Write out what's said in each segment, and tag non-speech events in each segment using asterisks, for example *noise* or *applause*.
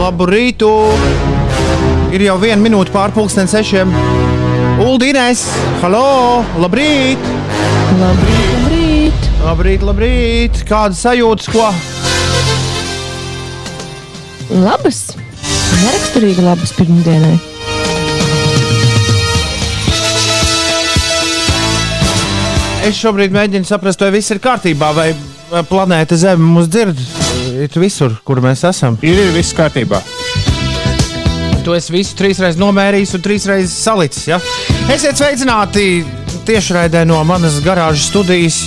Labu rītu! Ir jau viena minūte pārpusdienas sešiem. Uldīnēs, halo! Labrīt! Labrīt, labrīt! Labrīt, labrīt! Kādas sajūtas, ko? Labas! Neraksturīgi labas pirmdienai. Es šobrīd mēģinu saprast, vai viss ir kārtībā, vai planēta Zeme mūs dzird ir visur, kur mēs esam. Ir, ir viss kārtībā. Tu esi visu trīsreiz nomērījis un trīsreiz salicis. Ja? Esiet sveicināti tiešraidē no manas garāžas studijas.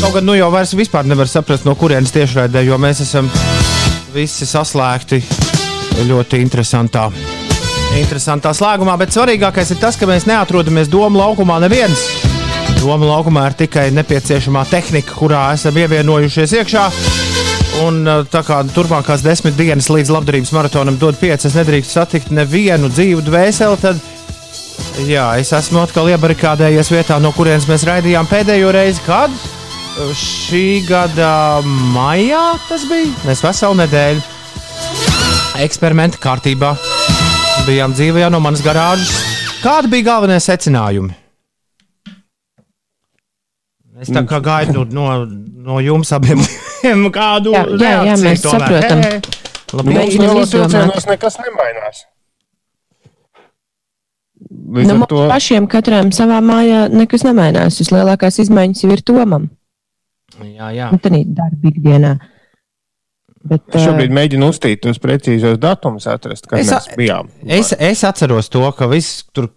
Kaut gan nu jau vairs nevar saprast, no kurienes tiešraidē, jo mēs esam visi saslēgti ļoti interesantā, interesantā slēgumā. Bet svarīgākais ir tas, ka mēs neatrodamies domu laukumā neviens. Doma laukumā ir tikai nepieciešamā tehnika, kurā esam ievienojušies iekšā. Un tā kā turpmākās desmit dienas līdz labdarības maratonam dod pieci, es nedrīkstu satikt nevienu dzīvu dvēseli, tad jā, es esmu atkal iebarikādējies vietā, no kurienes mēs raidījām pēdējo reizi. Kad? Šī gada maijā tas bija. Mēs veselu nedēļu eksperimenta kārtībā bijām dzīvajā no manas garāžas. Kādi bija galvenie secinājumi? Es tā kā gaidu no, no jums abiem kādu jā, jā, jā, mēs saprotam. Hey, Labi, mums lielos vilcienos nekas nemainās. Līdz nu, to... pašiem katram savā mājā nekas nemainās. Vislielākās izmaiņas jau ir Tomam. Jā, jā. Tā ir darba ikdienā. Bet, es šobrīd mēģinu uztīt tos precīzos datumus, atrast, kad es, mēs bijām. Es, es atceros to, ka viss tur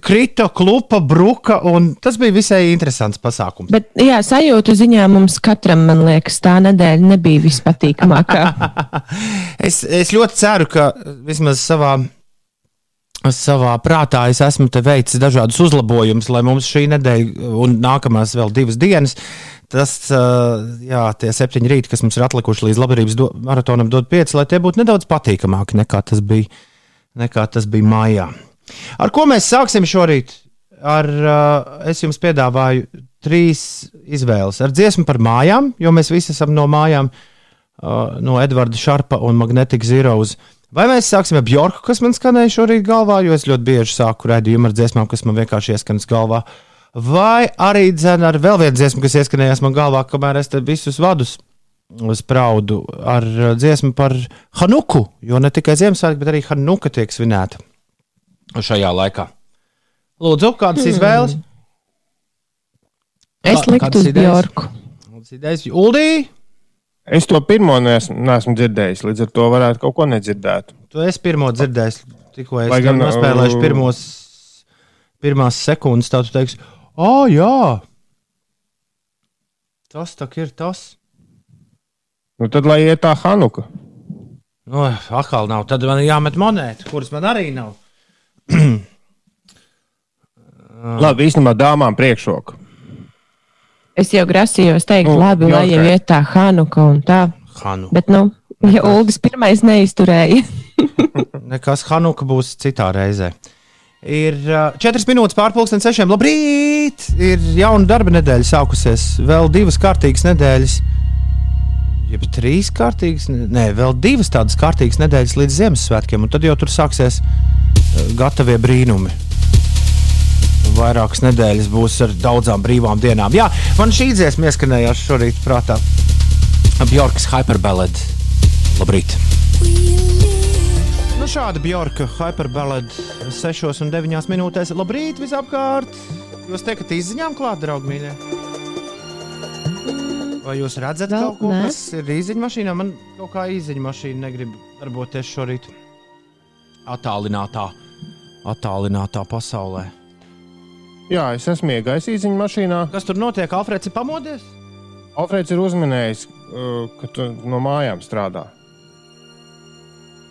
krita, klupa, bruka, un tas bija visai interesants pasākums. Bet, jā, sajūtu ziņā mums katram, man liekas, tā nedēļa nebija vispatīkamākā. *laughs* es, es ļoti ceru, ka vismaz savā, savā prātā es esmu veicis dažādus uzlabojumus, lai mums šī nedēļa un nākamās vēl divas dienas. Tas, jā, tie septiņi rīti, kas mums ir atlikuši līdz labdarības do, maratonam, dod pieci, lai tie būtu nedaudz patīkamāki nekā tas bija, nekā tas bija mājā. Ar ko mēs sāksim šorīt? Ar, uh, es jums piedāvāju trīs izvēles. Ar dziesmu par mājām, jo mēs visi esam no mājām, uh, no Edvarda Šarpa un Magnetic Zeros. Vai mēs sāksim ar Bjorku, kas man skanēja šorīt galvā, jo es ļoti bieži sāku raidījumu ar dziesmām, kas man vienkārši ieskanas galvā. Vai arī dzēna ar vēl vienu dziesmu, kas ieskanējās man galvā, kamēr es te visus vadus spraudu ar dziesmu par Hanuku, jo ne tikai Ziemassvētku, bet arī Hanuka tiek svinēta šajā laikā. Lūdzu, kādas hmm. izvēles? Es liktu uz Bjorku. Uldī? Es to pirmo neesmu, neesmu dzirdējis, līdz ar to varētu kaut ko nedzirdēt. Tu esi pirmo dzirdējis, tikko es gan nospēlēšu pirmos, pirmās sekundes, tad tu teiksi, ah, jā, tas tak ir tas. Nu, tad lai iet tā Hanuka. Nu, atkal nav, tad man jāmet monēta, kuras man arī nav. *clears throat* labi, īstenībā dāmām priekšroka. Es jau grasījos teikt, nu, labi, lai jau iet tā Hanuka un tā. Hanu. Bet, nu, ja Uldis pirmais neizturēja. *laughs* *laughs* Nekas Hanuka būs citā reizē. Ir uh, 4 minūtes pārpusdienas sešiem. Labrīt! Ir jauna darba nedēļa sākusies. Vēl divas kārtīgas nedēļas. Jeb trīs kārtīgas, nē, vēl divas tādas kārtīgas nedēļas līdz Ziemassvētkiem. Un tad jau tur sāksies gatavie brīnumi. Vairākas nedēļas būs ar daudzām brīvām dienām. Jā, man šī dziesma ieskanējās šorīt prātā. Bjorkas Hyperballad. Labrīt! Nu, šāda Bjorka Hyperballad 6 un 9 minūtēs. Labrīt visapkārt! Jūs tiekat izziņām klāt, draugi mīļie! Vai jūs redzat Vēl, kaut ko, ne? kas ir īziņā mašīnā? Man kaut kā īziņā mašīna negrib darboties šorīt attālinātā attālinātā pasaulē. Jā, es esmu iegājis īsiņā mašīnā. Kas tur notiek? Alfrēds ir pamodies? Alfrēds ir uzminējis, uh, ka tu no mājām strādā.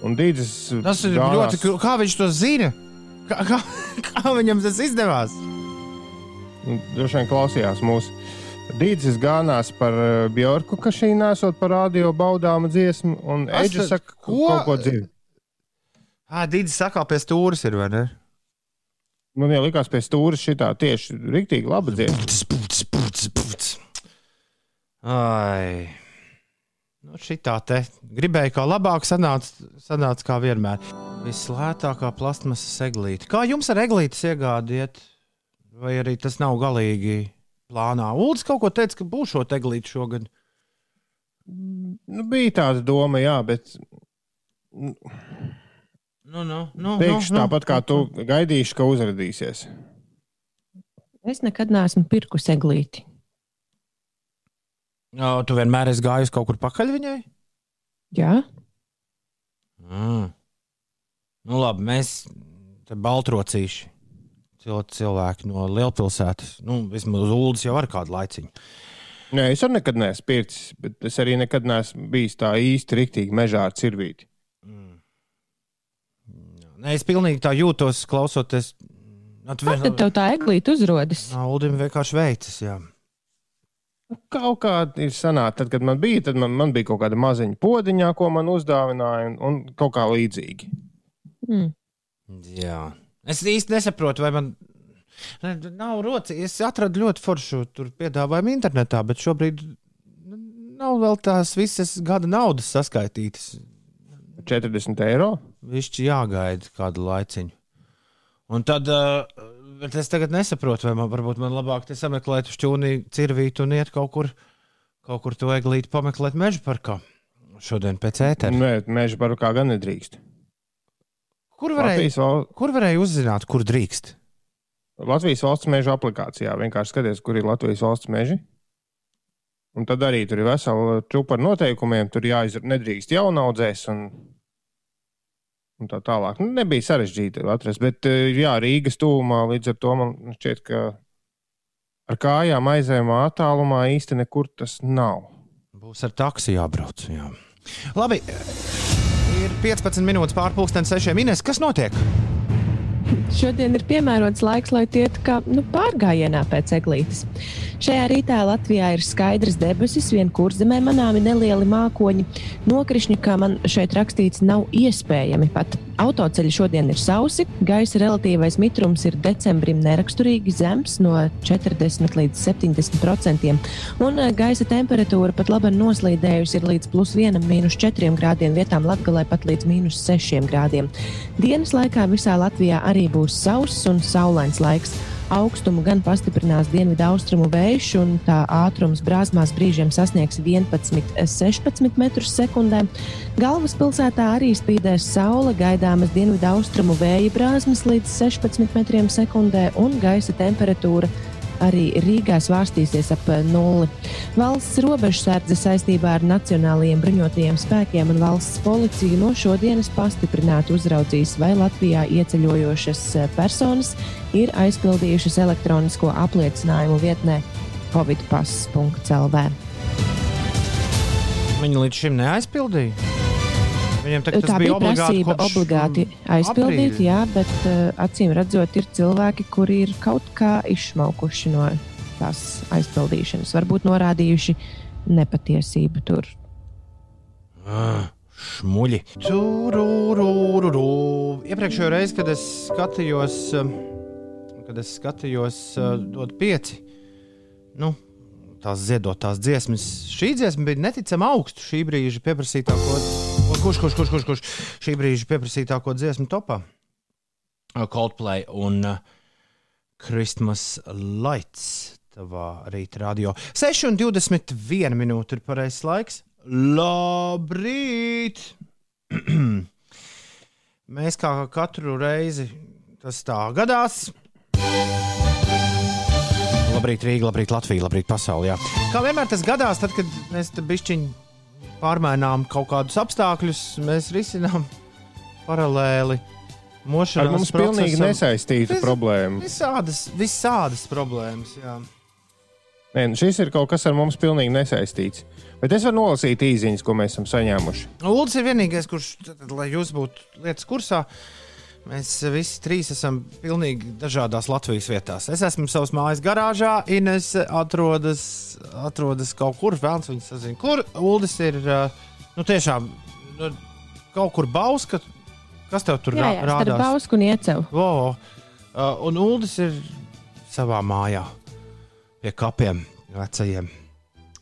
Un Dīdzis. Tas ir gānās... ļoti. Kā viņš to zina? Kā, kā, *laughs* kā viņam tas izdevās? Droši vien klausījās mūsu. Dīdzis gānās par uh, Bjorku, ka šī nesot par radio baudāmu dziesmu, un Eģis saka, ko? kaut ko dzirdēt. Ah, Dīdis sakā pie stūres ir, vai ne? Man jau likās pie stūres šitā tieši rīktīgi laba dziesma. Puts, puts, puts, puts. Ai. Nu, šitā te gribēja kā labāk, sanāca, sanāca kā vienmēr. Vislētākā plastmasas eglīte. Kā jums ar eglītes iegādiet? Vai arī tas nav galīgi plānā? Uldis kaut ko teica, ka būs šo eglīti šogad. Nu, bija tāda doma, jā, bet. Nu, nu, nu, Teikšu nu, tāpat kā tu gaidīšu, ka uzrādīsies. Es nekad neesmu pirkusi eglīti. O, tu vienmēr esi gājis kaut kur pakaļ viņai? Jā. Mm. Nu, labi, mēs te baltrocīši cilvēki no lielpilsētas, nu, vismaz uz Ulas jau ar kādu laiciņu. Nē, es arī nekad neesmu pircis, bet es arī nekad neesmu bijis tā īsti rīktīgi mežā ar cirvīti. Mm. Nē, es pilnīgi tā jūtos, klausoties. Atver... Kad tev tā eglīte uzrodas? Nā, Uldim vienkārši veicas, jā. Nu, kaut kā ir sanāca, tad, kad man bija, tad man, man bija kaut kāda maziņa podziņā, ko man uzdāvināja, un, un kaut kā līdzīgi. Mm. Jā, es īsti nesaprotu, vai man nav roci. Es atradu ļoti foršu piedāvājumu internetā, bet šobrīd nav vēl tās visas gada naudas saskaitītas. 40 eiro? Viņš jāgaida kādu laiciņu. Un tad uh, Bet es tagad nesaprotu, vai man varbūt man labāk te sameklēt šķūnī, cirvīt un iet kaut kur, kaut kur to eglīti pameklēt meža parkā. Šodien pēc ētera. Nē, meža parkā gan nedrīkst. Kur varēja, val... kur varēja uzzināt, kur drīkst? Latvijas valsts meža aplikācijā. Vienkārši skaties, kur ir Latvijas valsts meži. Un tad arī tur ir vesela čūpa ar noteikumiem. Tur jāizrunā, nedrīkst jaunaudzēs un un tā tālāk. Nu, nebija sarežģīti atrast, bet eh, jā, Rīgas tūmā līdz ar to man šķiet, ka ar kājām aizējumā attālumā īsti nekur tas nav. Būs ar taksi jābrauc. Jā. Labi, 15 minūtes pārpusdienas sešiem minūtes. Kas notiek? Šodien ir piemērots laiks, lai iet kā nu, pārgājienā pēc eglītes. Šajā rītā Latvijā ir skaidrs debesis, vien kurzemē manāmi nelieli mākoņi. Nokrišņi, kā man šeit rakstīts, nav iespējami. Pat autoceļi šodien ir sausi, gaisa relatīvais mitrums ir decembrim neraksturīgi zems no 40 līdz 70 procentiem, un eh, gaisa temperatūra pat labi noslīdējusi ir līdz plus 1, mīnus 4 grādiem, vietām Latgalē pat līdz mīnus 6 grādiem. Dienas laikā visā Latvijā arī būs sauss un saulains laiks augstumu gan pastiprinās dienvidu austrumu vējš, un tā ātrums brāzmās brīžiem sasniegs 11-16 metrus sekundē. Galvaspilsētā arī spīdēs saule, gaidāmas dienvidu austrumu vēja brāzmas līdz 16 metriem sekundē, un gaisa temperatūra arī Rīgā svārstīsies ap nulli. Valsts robežsardze saistībā ar Nacionālajiem bruņotajiem spēkiem un valsts policiju no šodienas pastiprināti uzraudzīs, vai Latvijā ieceļojošas personas ir aizpildījušas elektronisko apliecinājumu vietnē covidpass.lv. Viņi līdz šim neaizpildīja. Viņam tā, tā bija prasība obligāti aizpildīt, aprīļa. jā, bet uh, acīm redzot, ir cilvēki, kuri ir kaut kā izšmaukuši no tās aizpildīšanas, varbūt norādījuši nepatiesību tur. Ah. Šmuļi. Iepriekšējā reizē, kad es skatījos, um, kad es skatījos, uh, dod pieci. Nu, tās ziedotās dziesmas. Šī dziesma bija neticami augsta šī brīža pieprasītāko Kurš, kurš, kurš, kurš, kurš šī brīža pieprasītāko dziesmu topā? Coldplay un uh, Christmas Lights. Tavā rīta radio. 6,21 minūte ir pareizais laiks. Labrīt! *clears throat* Mēs kā katru reizi tas tā gadās. Labrīt, Rīga, labrīt, Latvija, labrīt, pasaulē. Kā vienmēr tas gadās, tad, kad mēs te bišķiņi pārmainām kaut kādus apstākļus, mēs risinām paralēli. Ar mums procesam. pilnīgi nesaistīta Vis, problēma. Visādas, visādas problēmas. Jā. Nē, nu šis ir kaut kas ar mums pilnīgi nesaistīts. Bet es varu nolasīt īsiņas, ko mēs esam saņēmuši. Ulrichs ir vienīgais, kurš, lai jūs būtu lietas kursā, uh, Mēs visi trīs esam pilnīgi dažādās Latvijas vietās. Es esmu savas mājas garāžā, Ines atrodas, atrodas kaut kur, vēlams viņas sazina, kur Uldis ir. Nu, tiešām nu, kaut kur bauska. Kas tev tur jā, jā, rādās? Tur bausku un iecevu. Oh, uh, un Uldis ir savā mājā pie kapiem vecajiem.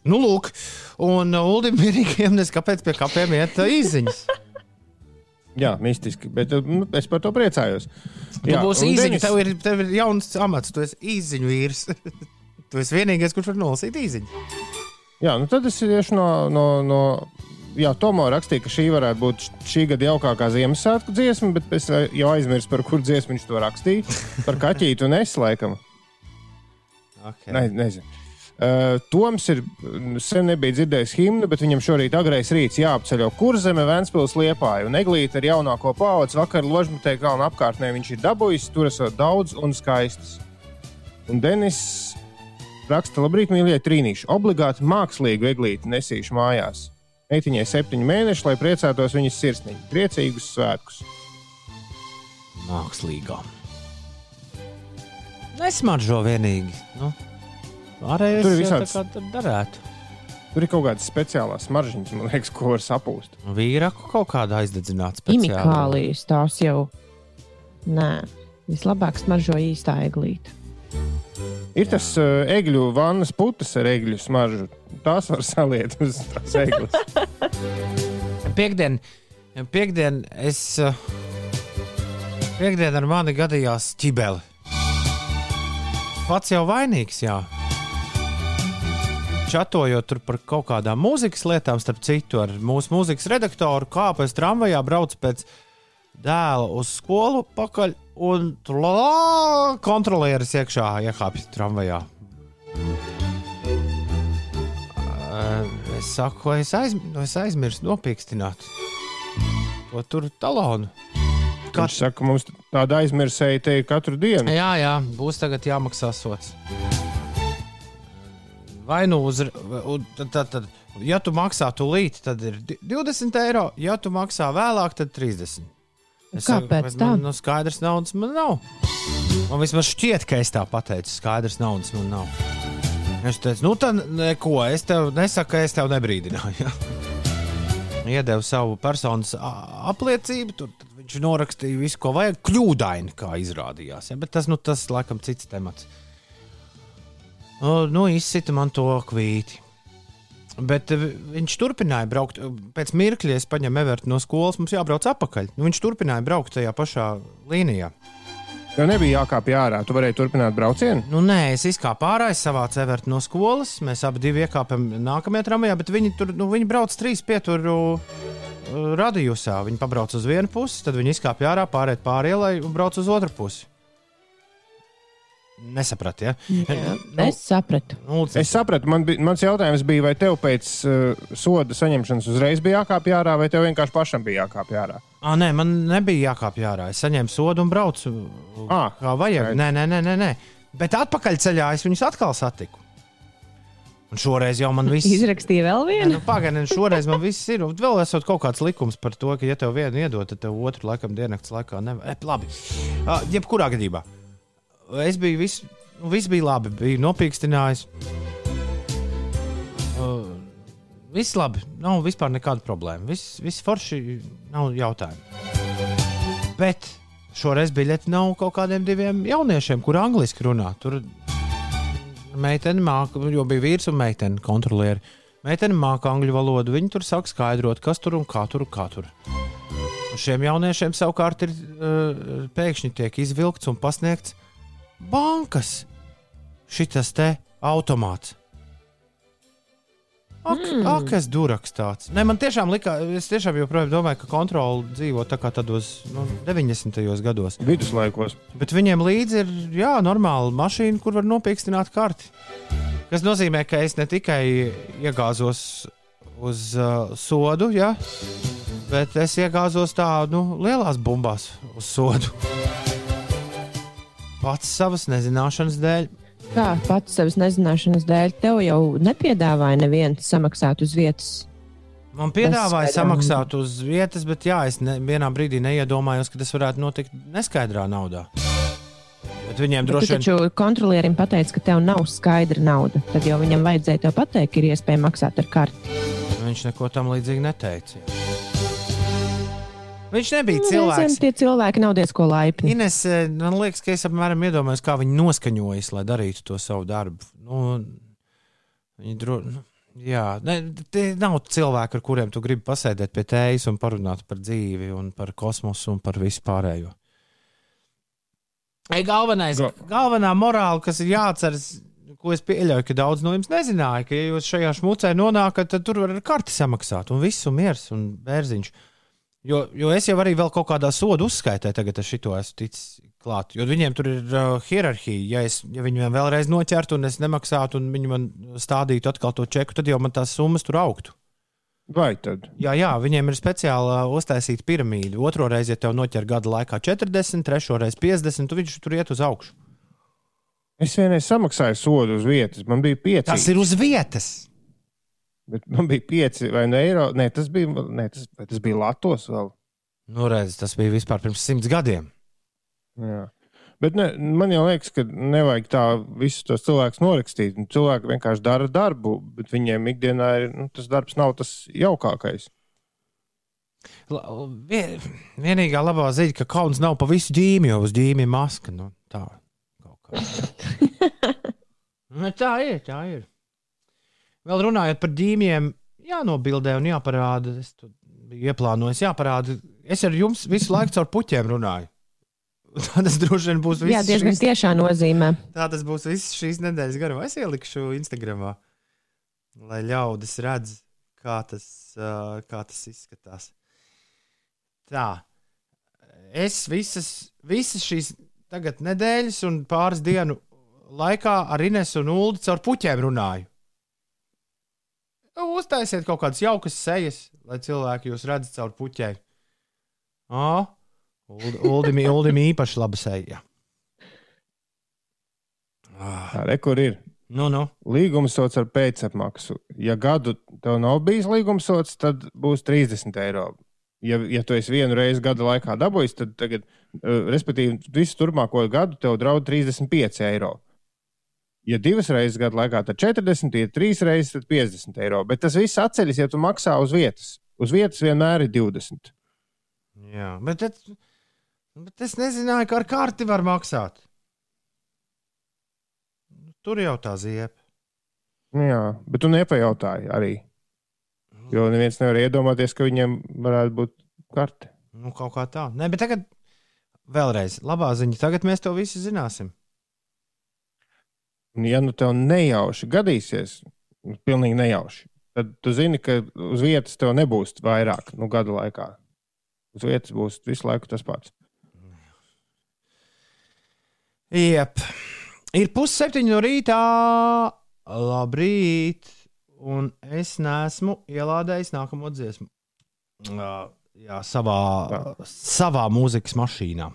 Nu, lūk, un Ulim vienīgajam *laughs* nes kāpēc pie kapiem iet īziņas. Jā, mistiski, bet uh, nu, es par to priecājos. Tu Jā, būsi īziņš, Denis- tev ir, tev ir jauns amats, tu esi īziņu vīrs. *laughs* tu esi vienīgais, kurš var nolasīt īziņu. Jā, nu tad es iešu no. no, no Jā, Tomo rakstīja, ka šī varētu būt šī gada jaukākā Ziemassvētku dziesma, bet es jau aizmirsu, par kuru dziesmu viņš to rakstīja. Par kaķītu un es laikam. *laughs* Okay. Ne, nezinu. Uh, Toms ir mm, sen nebija dzirdējis himnu, bet viņam šorīt agrais rīts jāapceļo kurzeme, Vēnspils liepāja. Un Eglīte ar jaunāko paudzi vakar ložmetē kalnu apkārtnē viņš ir dabūjis, tur esot daudz un skaistas. Un Denis raksta, labrīt, mīļie trīnīši. Obligāti mākslīgu eglīti nesīšu mājās. Meitiņai septiņi mēneši, lai priecātos viņas sirsniņa. Priecīgus svētkus! Mākslīgā. Nesmaržo vienīgi. Nu, pārējais Tur ir jau tā visāds- kā tur darētu. Tur ir kaut kādas speciālās smaržģīnas, man liekas, ko var sapūst. Vīraku kaut kāda aizdedzināta speciāli. Imikālijas tās jau. Nē, vislabāk smaržo īstā eglīte. Ir tas uh, egļu vannas putas ar egļu smaržu. Tās var saliet uz tās eglis. *laughs* Piektdien, piekdien es. uh, Piektdien ar mani gadījās ķibeli. Pats jau vainīgs, jā. Čatojot tur par kaut kādām mūzikas lietām, starp citu, ar mūsu mūzikas redaktoru, kāpu es tramvajā braucu pēc dēla uz skolu pakaļ, un tur kontrolieris iekšā iekāpjas tramvajā. Es saku, es, aiz, es aizmirsu nopīkstināt to tur talonu. Viņš saka, mums tāda aizmirsēja te katru dienu. Jā, jā, būs tagad jāmaksā sots. Vai nu uz, tad, tad, tad, ja tu maksā tūlīt, tad ir di- 20 eiro, ja tu maksā vēlāk, tad 30. Es Kāpēc saku, tā? Man, nu, skaidrs naudas man nav. Man vismaz šķiet, ka es tā pateicu, skaidrs naudas man nav. Es teicu, nu, tad neko, es tev nesaku, ka es tev nebrīdināju. *laughs* Iedevu savu personas apliecību, tur tad viņš norakstīja visu, ko vajag. Kļūdaini, kā izrādījās. Ja? Bet tas, nu, tas laikam, cits temats. Nu, izsita man to kvīti. Bet eh, viņš turpināja braukt. Pēc mirkļa es paņēmu Evertu no skolas, mums jābrauc atpakaļ. Nu, viņš turpināja braukt tajā pašā līnijā. Jo nebija jākāpj ārā. Tu varēji turpināt braucienu. Nu, nē, es izkāpu ārā, es savācu Evertu no skolas. Mēs abi iekāpām nākamajā tramvajā, bet viņi tur nu, viņi brauc trīs pieturu uh, radījusā. Viņi pabrauc uz vienu pusi, tad viņi izkāpa ārā, pāriet pāri ielai un brauc uz otru pusi. Nesapratu, ja? Jā, Nu, es sapratu. nu, Es sapratu, man bija, mans jautājums bija, vai tev pēc uh, soda saņemšanas uzreiz bija jākāpj ārā, vai tev vienkārši pašam bija jākāpj ārā? À, nē, man nebija jākāpj ārā. Es saņēmu sodu un braucu. Ā, kā vajag. Nē, nē, nē, nē, nē. Bet atpakaļceļā es viņus atkal satiku. Un šoreiz jau man viss Izrakstīja vēl vienu. Nu, Pagaidām, šoreiz man viss ir. Un vēl esot kaut kāds likums par to, ka, ja tev vienu iedod, tad tev otru laikam diennakts laikā nevar. E, labi. Uh, jebkurā gadījumā. Es biju viss, nu, viss bija labi, biju nopīkstinājis. Uh, viss labi, nav vispār nekāda problēma. Viss, viss forši, nav jautājumu. Bet šoreiz biļeti nav kaut kādiem diviem jauniešiem, kur angliski runā. Tur meitene māca, jo bija vīrs un meitene kontrolieri. Meitene māca angļu valodu, viņi tur sāk skaidrot, kas tur un kā tur un kā tur. Šiem jauniešiem savukārt ir uh, pēkšņi tiek izvilkts un pasniegts bankas šitas te automāts. Ak, mm. ak es duraks tāds. Nē, man tiešām likās, es tiešām joprojām domāju, ka kontrole dzīvo tā kā tādos nu, 90. gados. viduslaikos. Bet viņiem līdzi ir jā, normāla mašīna, kur var nopīkstināt karti. Tas nozīmē, ka es ne tikai iegāzos uz uh, sodu, ja, bet es iegāzos tādā nu, lielās bumbās uz sodu. Pats savas nezināšanas dēļ. Kā pats savas nezināšanas dēļ, tev jau nepiedāvāja neviens samaksāt uz vietas. Man piedāvāja skaidrām. samaksāt uz vietas, bet jā, es ne, vienā brīdī neiedomājos, ka tas varētu notikt neskaidrā naudā. Bet viņiem Bet droši vien taču kontrolierim pateici, ka tev nav skaidra nauda. Tad jau viņam vajadzēja tev pateikt, ir iespēja maksāt ar karti. viņš neko tam līdzīgi neteica. Viņš nebija Nu, cilvēks. Tie cilvēki nav diezko laipni. Ines, eh, man liekas, ka es apmēram iedomājos, kā viņi noskaņojas, lai darītu to savu darbu. Nu, viņi dro... nu, Jā, ne, tie nav cilvēki, ar kuriem tu gribi pasēdēt pie tējas un parunāt par dzīvi, un par kosmosu un par visu pārējo. Ei, galvenais, Ga- galvenā morāla, kas ir jāatceras, ko es pieļauju, ka daudz no jums nezināja, ka, ja jūs šajā šmucē nonākat, tad tur var ar karti samaksāt, un viss ir miers un bērziņš. Jo, jo es jau arī vēl kaut kādā sodu uzskaitē, tagad ar šito esmu ticis klāt. Jo viņiem tur ir uh, hierarhija. Ja, es, ja viņi man vēlreiz noķertu un es nemaksātu, un viņi man stādītu atkal to čeku, tad jau man tās summas tur augtu. Vai tad? Jā, jā, viņiem ir speciāli uh, uztaisīta piramīda. Otro reizi, ja tev noķer gada laikā 40, trešo reizi 50, tad viņš tur iet uz augšu. Es vienreiz samaksāju sodu uz vietas. Man bija pieci. Tas ir uz vietas. Bet man bija pieci vai ne eiro. Nē, tas bija, nē, tas, tas bija Latvijas vēl. Nu, redz, tas bija vispār pirms simts gadiem. Jā. Bet ne, man jau liekas, ka nevajag tā visus tos cilvēkus norakstīt. Un Cilvēki vienkārši dara darbu, bet viņiem ikdienā ir, nu, tas darbs nav tas jaukākais. La- Vien, vienīgā labā ziņa, ka kauns nav pa visu ģīmi, jo uz ģīmi ir maska. Nu, tā kaut kā. *laughs* nu, tā ir, tā ir. Vēl runājot par ģīmijiem, jānobildē un jāparāda. Es to biju ieplānojis, jāparāda. Es ar jums visu laiku caur puķiem runāju. *laughs* Tā tas droši vien būs viss. Jā, diezgan šīs- tiešā nozīmē. Tā tas būs viss šīs nedēļas garumā. Es ielikšu Instagramā, lai ļaudis redz, kā tas, kā tas izskatās. Tā. Es visas, visas šīs tagad nedēļas un pāris dienu laikā ar Inesu un Ulu caur puķiem runāju. Nu, Uztaisiet kaut kādas jaukas sejas, lai cilvēki jūs redzētu caur puķiem. Ah, Uldim, *laughs* Uldim īpaši laba seja. Ah, Tā re, kur ir. nu, nu. Līgums sots ar pēcapmaksu. Ja gadu tev nav bijis līgums sots, tad būs 30 eiro. Ja, ja tu esi vienu reizi gada laikā dabūjis, tad, tagad, uh, respektīvi, visu turpmāko gadu tev draud 35 eiro. Ja divas reizes gada laikā, tad 40, ja trīs reizes, tad 50 eiro. Bet tas viss atceļas, ja tu maksā uz vietas. Uz vietas vienmēr ir 20. Jā, bet, et, bet es nezināju, ka ar karti var maksāt. Tur jau tā ziep. Nu Jā, bet tu nepajautāji arī. Jo neviens nevar iedomāties, ka viņiem varētu būt karte. Nu, kaut kā tā. Nē, bet tagad vēlreiz labā ziņa. Tagad mēs to visu zināsim. Un, ja nu tev nejauši gadīsies, nu, pilnīgi nejauši, tad tu zini, ka uz vietas tev nebūs vairāk nu, gada laikā. Uz vietas būs visu laiku tas pats. Jep. Ir pusseptiņi no rītā. Labrīt. Un es nesmu ielādējis nākamo dziesmu. Uh, jā, savā, savā mūzikas mašīnā.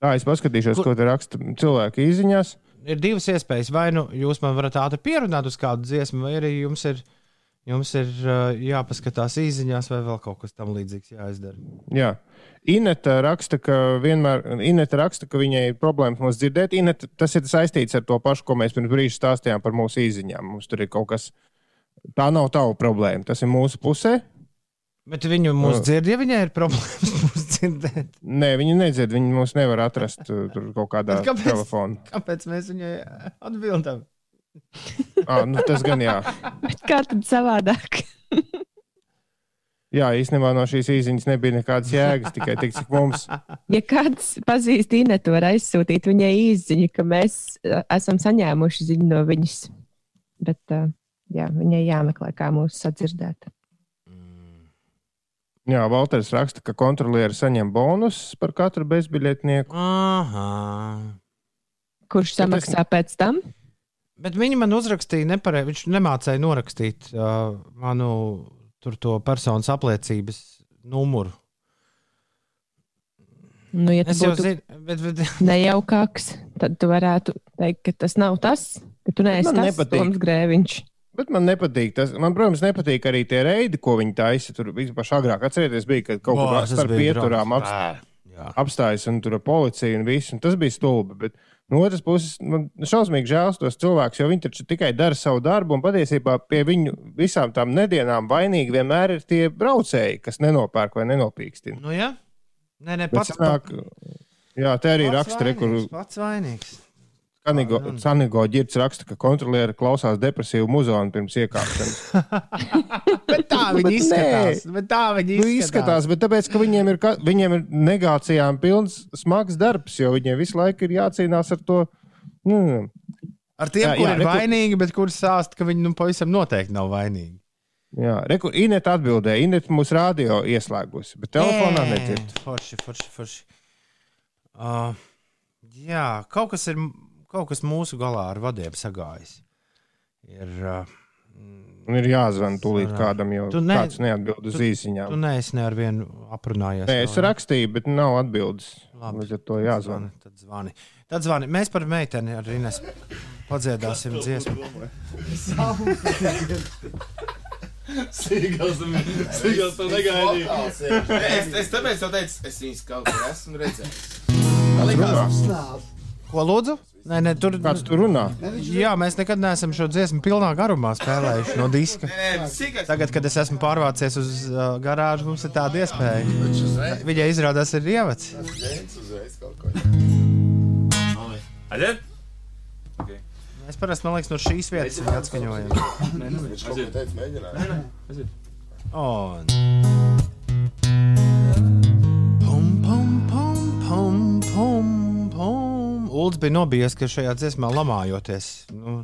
Tā es paskatīšos, Kur- ko te raksta cilvēki izziņās. Ir divas iespējas. Vai nu jūs man varat ātri pierunāt uz kādu dziesmu, vai arī jums ir, jums ir uh, jāpaskatās īsiņās, vai vēl kaut kas tam līdzīgs jāizdara. Jā. Ineta raksta, ka vienmēr Ineta raksta, ka viņai ir problēmas mūs dzirdēt. Ineta, tas ir saistīts ar to pašu, ko mēs pirms brīža stāstījām par mūsu izziņām. Mums tur ir kaut kas. Tā nav tava problēma. Tas ir mūsu pusē. Bet viņu mūs Uh. dzird, ja viņai ir problēmas dzirdēt. Nē, viņi nedzird. Viņi mūs nevar atrast uh, tur kaut kādā Bet kāpēc? telefonā. Kāpēc mēs viņai atbildam? Ah, nu, tas gan jā. Bet kā tad savādāk? Jā, īstenībā no šīs īsiņas nebija nekādas jēgas, tikai tik, cik mums. Ja kāds pazīst Inetu, var aizsūtīt viņai īziņu, ka mēs uh, esam saņēmuši ziņu no viņas. Bet uh, jā, viņai jāmeklē, kā mūs sadzirdēt. Jā, Valters raksta, ka kontrolieri saņem bonusus par katru bezbiļetnieku. Aha. Kurš samaksā pēc tam? Bet viņi man uzrakstīja nepareizi. Viņš nemācēja norakstīt uh, manu tur to personas apliecības numuru. Nu, ja tas Es jau būtu zinu, bet, bet *laughs* nejaukāks, tad tu varētu teikt, ka tas nav tas, ka tu neesi Man tas nepatīk. Toms Grēviņš. Bet man nepatīk tas. Man, protams, nepatīk arī tie reidi, ko viņi taisa. Tur vispār agrāk atcerieties, bija, kad kaut tas starp pieturām drausmas. apst, Jā. apstājas un tur policija un viss. Un tas bija stulbi. Bet no otras puses, man šausmīgi žēl tos cilvēkus, jo viņi taču tikai dara savu darbu. Un patiesībā pie viņu visām tām nedēļām vainīgi vienmēr ir tie braucēji, kas nenopērk vai nenopīkstina. Nu, jā, nē, nē, Bet pats, sanāk, jā, te arī pats raksta, re, kur vainīgs, pats vainīgs. Sanigo, Sanigo ģirts raksta, ka kontrolieri klausās depresīvu muzonu pirms iekāpšanas. *laughs* Bet tā viņi izskatās. nē. Bet tā viņi Nu, izskatās. izskatās, bet tāpēc, ka viņiem ir, viņiem ir negācijām pilns smags darbs, jo viņiem visu laiku ir jācīnās ar to. Nu, Ar tiem, Jā, kur jā, ir reku- vainīgi, bet kurus sāst, ka viņi nu, pavisam noteikti nav vainīgi. jā, reku, Inet atbildēja, Inet mūsu radio ieslēgusi, bet telefonā nedzird. Forši, forši, forši. Uh, jā, kaut kas, ir, kaut kas mūsu galā ar vadiem sagājis. Ir, uh, Un ir jāzvan tūlīt kādam, jo Tu ne- kāds neatbild uz tu īsiņām. tu neesi ne ar vienu aprunājies. Nē, es rakstīju, bet nav atbildes. Labi. Līdz ar to jāzvan. Tad zvani. Tad zvani. Mēs par meiteni ar Ines padziedāsim dziesmu. Sīgals to negaidīja. Es, es tāpēc jau teicu, es viņus kaut kur esmu redzējis. Ko lūdzu? Nē, nē, tur, Kāds tur runā? jā, mēs nekad neesam šo dziesmu pilnā garumā spēlējuši no diska. Nē. Tagad, kad es esmu pārvācies uz uh, garāžu, mums ir tāda iespēja. Viņai izrādās ir ievads. Mēs parasti, man liekas, no šīs vietas viņu atskaņojam. Un... Pum, pum, pum, pum, pum, pum. Ulds bija nobijies, ka šajā dziesmā lamājoties. Nu,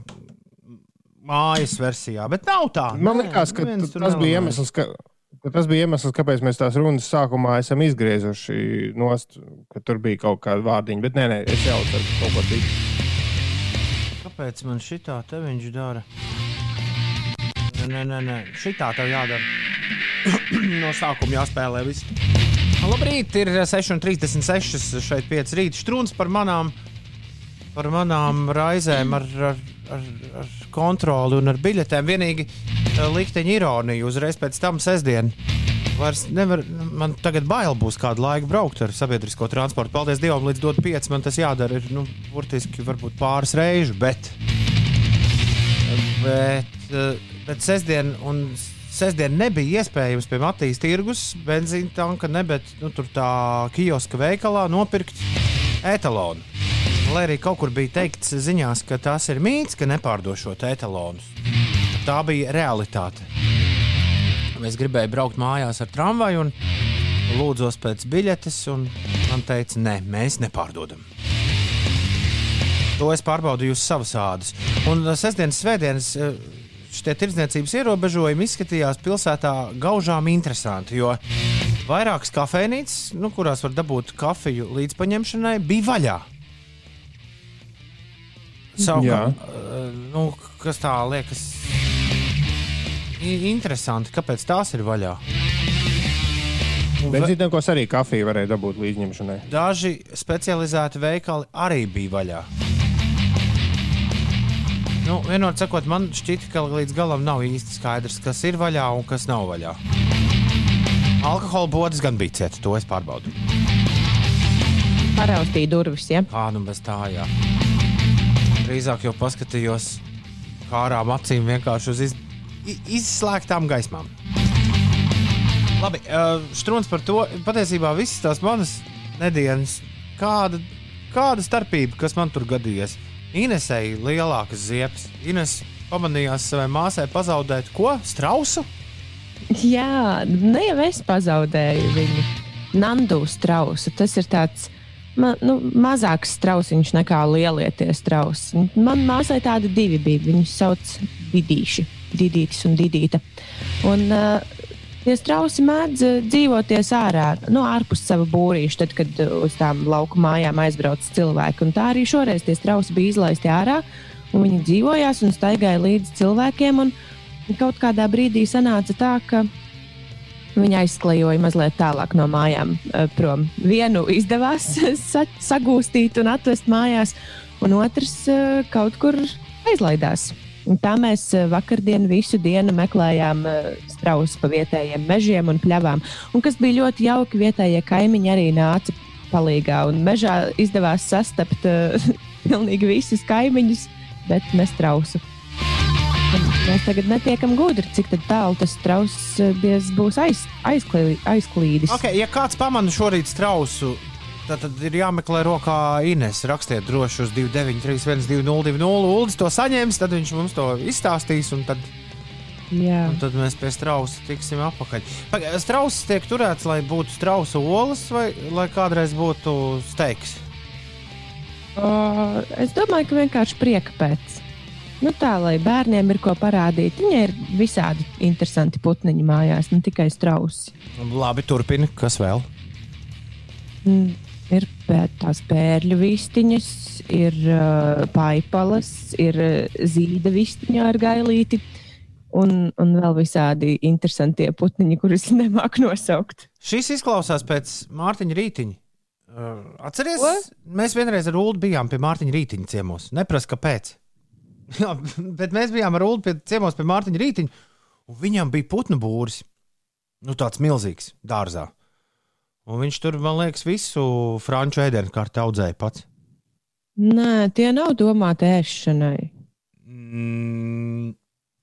mājas versijā, bet nav tā. Man liekas, ka tas bija nelamājas. iemesls, ka, tas bija iemesls, kāpēc mēs tās runas sākumā esam izgriezuši nost, ka tur bija kaut kāda vārdiņa. Bet nē, nē, es jau tādu kaut ko citu. Kāpēc man šitā te viņš dara? Nē, nē, nē, nē. šitā tev jādara. *clears throat* no sākuma jāspēlē viss. Labrīt, ir 6,36. šeit 5 rīta strūns par manām, par manām raizēm ar, ar, ar, ar kontroli un ar biļetēm. Vienīgi eh, likteņa ironija uzreiz pēc tam sestdien. Vairs nevar, man tagad bail būs kādu laiku braukt ar sabiedrisko transportu. Paldies Dievam, līdz dot 5 man tas jādara. Ir, nu, burtiski varbūt pāris reizes, bet. Bet, eh, bet sestdien, un sestdien nebija iespējams pie Matīs tirgus, benzīna tanka, ne, bet nu, tur tā kioska veikalā nopirkt etalonu. Lai arī kaut kur bija teikts ziņās, ka tas ir mīts, ka nepārdošot etalonus. Tā bija realitāte. Es gribēju braukt mājās ar tramvaju un lūdzos pēc biļetes, un man teica, nē, mēs nepārdodam. To es pārbaudīju uz savas ādas. Un sestdienas, svētdienas uh, šie tirdzniecības ierobežojumi izskatījās pilsētā gaužām interesanti, jo vairākas kafejnīcas, nu, kurās var dabūt kafiju līdz paņemšanai, bija vaļā. Savukārt, uh, nu, kas tā liekas interesanti, kāpēc tās ir vaļā? Benzīnēkos arī kafiju varēja dabūt līdzņemšanai. Daži specializēti veikali arī bija vaļā. Nu, vienot sakot, man šķiet, ka līdz galam nav īsti skaidrs, kas ir vaļā un kas nav vaļā. Alkohola bodas gan bija cieta, to es pārbaudu. Paraustīja durvis. Ja? Kā nu bez tā, jā. Drīzāk jau paskatījos kārām acīm vienkārši uz iz, izslēgtām gaismām. Labi, strūns par to. Patiesībā visas tās manas nedēļas, kāda, kāda starpība, kas man tur gadījies. Inesēja lielākas ziepes. Ines pamanījās savai māsai pazaudēt ko? Strausu? Jā, ne jau es pazaudēju viņu. Nandu strausu. Tas ir tāds ma, nu, mazāks strausiņš nekā lielie strausi. Man māsai tādi divi bija. Viņus sauc Didīši, Didītis un Didīta. Un, uh, Tie strausi mēdz uh, dzīvoties ārā, no ārpus sava būrīša, tad, kad uh, uz tām lauku mājām aizbrauc cilvēki. Un tā arī šoreiz tie strausi bija izlaisti ārā, un viņi dzīvojās un staigāja līdzi cilvēkiem. Un kaut kādā brīdī sanāca tā, ka Viņa aizsklejoja mazliet tālāk no mājām eh, prom. Vienu izdevās *laughs* sa sagūstīt un atvest mājās, un otrs eh, kaut kur aizlaidās. Un tā mēs eh, vakardien visu dienu meklējām eh, strausu pa vietējiem mežiem un pļavām. Un kas bija ļoti jauki, vietējie kaimiņi arī nāca palīgā. Un mežā izdevās sastapt uh, *laughs* pilnīgi visus kaimiņus, bet ne strausu. Mēs tagad netiekam gudri, cik tālu tas diez būs aiz, aizklī, aizklīdis. Okay, ja kāds pamana šorīt strausu, Tad, tad ir jāmeklē rokā Ines. Rakstiet droši uz 293, 202, Uldis to saņems, tad viņš mums to izstāstīs. Un tad, tad mēs pie strausa tiksim atpakaļ. Paga- Strauss tiek turēts, lai būtu strausa olas vai lai kādreiz būtu steiks. O, es domāju, ka vienkārši prieka pēc. Nu, tā, lai bērniem ir ko parādīt. Viņai ir visādi interesanti putniņi mājās, ne tikai strausi. Labi, turpini. Kas vēl? Mm, Ir tās pērļu vistiņas, ir uh, paipalas, ir uh, zīda vistiņa ar gailīti. Un, un vēl visādi interesanti putniņi, kurus *laughs* nemāku nosaukt. Šis izklausās pēc Mārtiņa rītiņa. Uh, atceries, Ko? mēs vienreiz ar Ulu bijām pie Mārtiņa rītiņa ciemos. Neprasa, kāpēc. *laughs* Jā, bet mēs bijām ar Ulu pie ciemos pie Mārtiņa rītiņa, un viņam bija putnu būris. Nu, tāds milzīgs dārzā. Un viņš tur, man liekas, visu franču ēdienu kārtu audzēja pats. Nē, tie nav domāti ēšanai. Mm,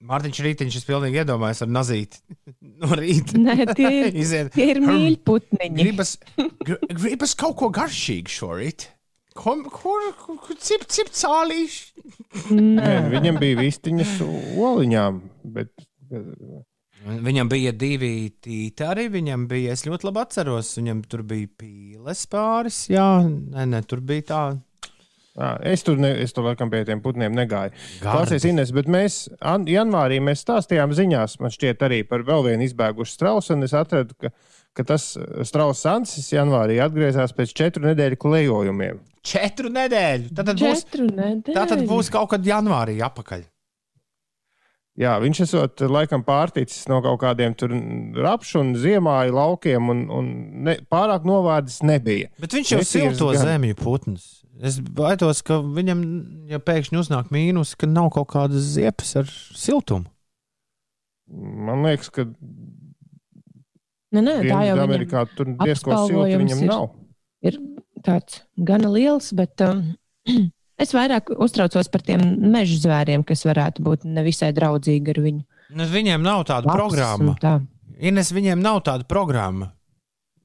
Mārtiņš rītiņš, es pilnīgi iedomājos ar nazīti *laughs* no rīta. Nē, tie *laughs* ir, tie ir mīļputniņi. Gribas, gr gribas kaut ko garšīgu šorīt. Ko, kur kur cip, cip cālīši? Nē, viņam bija vistiņas oliņām, bet Viņam bija divi tītāri, viņam bija, es ļoti labi atceros, viņam tur bija pīles pāris. Jā, nē, nē tur bija tā. Ā, Es tur, ne, es tur laikam pie tiem putniem negāju. Klausies, Ines, bet mēs an, janvārī mēs stāstījām ziņās, man šķiet, arī par vēl vienu izbēgušu strausu. un Es atradu, ka, ka tas strauss Ansis janvārī atgriezās pēc četru nedēļu klejojumiem. Četru nedēļu. Tad, tad, būs, Četru nedēļu. tā tad būs kaut kad janvārī apakaļ. Jā, viņš esot laikam pārticis no kaut kādiem tur rapšu un ziemāju laukiem, un, un ne, pārāk novārdas nebija. Bet viņš jau Nesirs silto gan. zemju putns. Es baidos, ka viņam, ja pēkšņi uznāk mīnus, ka nav kaut kādas ziepes ar siltumu. Man liekas, ka Nē, nē, tā jau viņam Amerikā tur diezgan silti viņam ir. nav. ir tāds gana liels, bet um, *clears throat* es vairāk uztraucos par tiem meža zvēriem, kas varētu būt nevisai draudzīgi ar viņu. Nu, viņiem nav tāda Lapsas programma. Tā, Ines, viņiem nav tāda programma.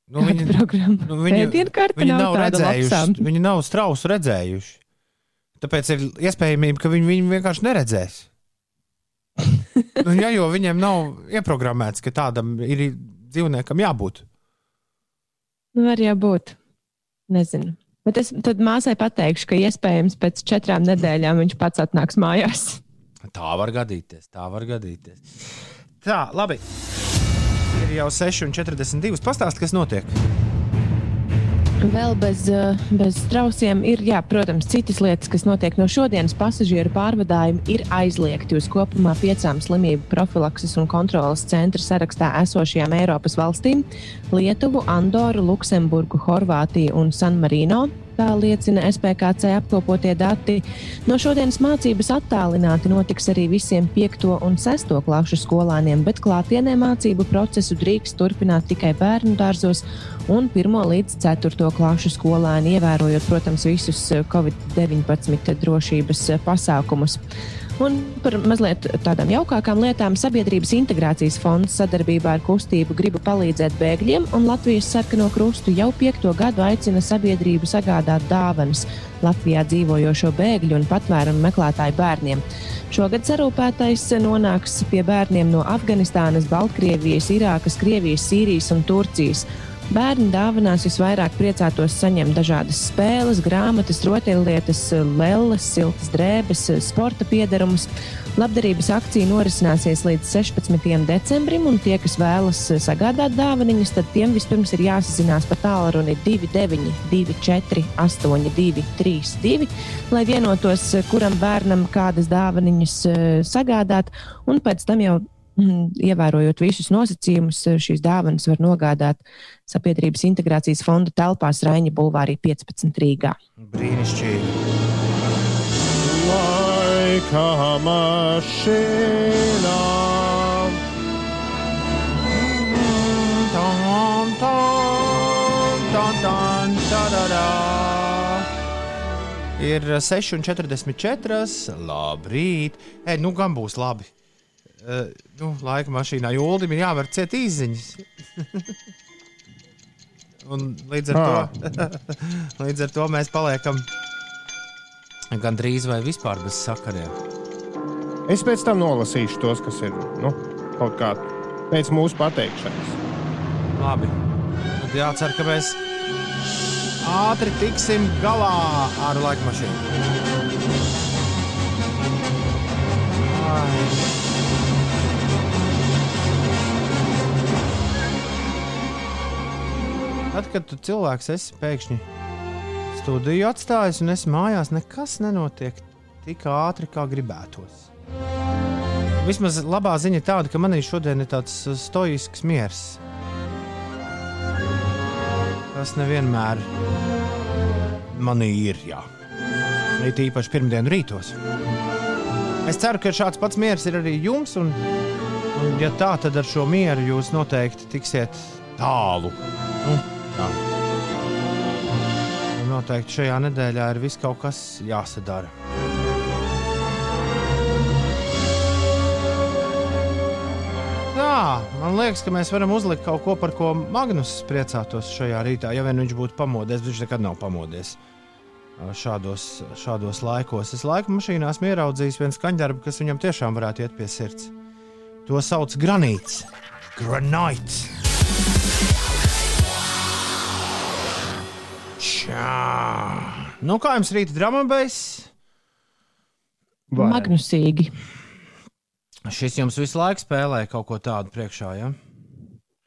Nu, Kāda viņi, programma? nu, viņi, viņi nav nav tāda redzējuši, lapsām. viņi nav strausu redzējuši. Tāpēc ir iespējamība, ka viņi viņu vienkārši neredzēs. *laughs* Nu, ja, jo viņiem nav ieprogrammēts, ka tādam ir dzīvniekam jābūt. Nu, var jau būt. Nezinu. Bet es tad māsai pateikšu, ka iespējams pēc četrām nedēļām viņš pats atnāks mājās. Tā var gadīties, tā var gadīties. Tā, labi. Ir jau 6,42. Pastāstiet, kas notiek. Vēl bez, eh, bez strausiem ir, jā, protams, citas lietas, kas notiek no šodienas. Pasažieru pārvadājumi ir aizliegti uz kopumā piecām slimību profilakses un kontrolas centra sarakstā esošajām Eiropas valstīm - Lietuvu, Andoru, Luksemburgu, Horvātiju un San Marino. Tā liecina SPKC apkopotie dati. No šodienas mācības attālināti notiks arī visiem 5. un 6. klašu skolāniem, bet klātienē mācību procesu drīkst turpināt tikai bērnu dārzos un 1. līdz 4. klašu skolēni, ievērojot, protams, visus eh, Covid-19 drošības eh, pasākumus. Un par mazliet tādām jaukākām lietām Sabiedrības integrācijas fonds sadarbībā ar kustību Gribu palīdzēt bēgļiem un Latvijas sarkano krustu jau piekto gadu aicina sabiedrību sagādāt dāvanas Latvijā dzīvojošo bēgļu un patvērumu meklētāju bērniem. Šogad sarūpētais nonāks pie bērniem no Afganistānas, Baltkrievijas, Irākas, Krievijas, Sīrijas un Turcijas. Bērni dāvanās visvairāk priecātos saņemt dažādas spēles, grāmatas, rotaļlietas, lelles, siltas drēbes, sporta piederumus. Labdarības akcija norisināsies līdz 16. decembrim, un tie, kas vēlas sagādāt dāvanas, tad tiem vispirms ir jāsazinās pa tālruni 2924, 82, 32, lai vienotos, kuram bērnam kādas dāvanas sagādāt, un pēc tam jau Ievērojot visus nosacījumus, šīs dāvanas var nogādāt Sabiedrības integrācijas fonda telpās Raņa Bulvārī 15 Rīgā. Brīnišķīgi. Laika mašīnā. Tam, tam, tam, tam, tadada. Ir 6,44. Labrīt. E, nu, gan būs labi. Uh, nu, laika mašīnā jūlim ir jāver ciet īziņas. *laughs* Un līdz ar, Ah. to, *laughs* līdz ar to mēs paliekam gandrīz vai vispār bez sakariem. Es pēc tam nolasīšu tos, kas ir nu, kaut kā pēc mūsu pateikšanas. Labi. Tad jācer, ka mēs ātri tiksim galā ar laika mašīnu. Ai. Tad, kad tu cilvēks esi pēkšņi studiju atstājis un esi mājās, nekas nenotiek tik ātri, kā gribētos. Vismaz labā ziņa tāda, ka manī šodien ir tāds stoisks miers. Tas nevienmēr manī ir. Jā. It īpaši pirmdienu rītos. Es ceru, ka šāds pats miers ir arī jums, un, un ja tā, tad ar šo mieru jūs noteikti tiksiet tālu. Nu, tā. Un Noteikti šajā nedēļā ir viss kaut kas jāsadara. Tā, man liekas, ka mēs varam uzlikt kaut ko, par ko Magnus priecātos šajā rītā. Ja vien viņš būtu pamodies, viņš nekad nav pamodies šādos, šādos laikos. Es laika mašīnā esmu ieraudzījis vienu skaņdarbu, kas viņam tiešām varētu iet pie sirds. To sauc granīts. Granīts. Čā. Nu, kā jums rīta dramabējs? Vai. Magnusīgi. Šis jums visu laiku spēlē kaut ko tādu priekšā, ja?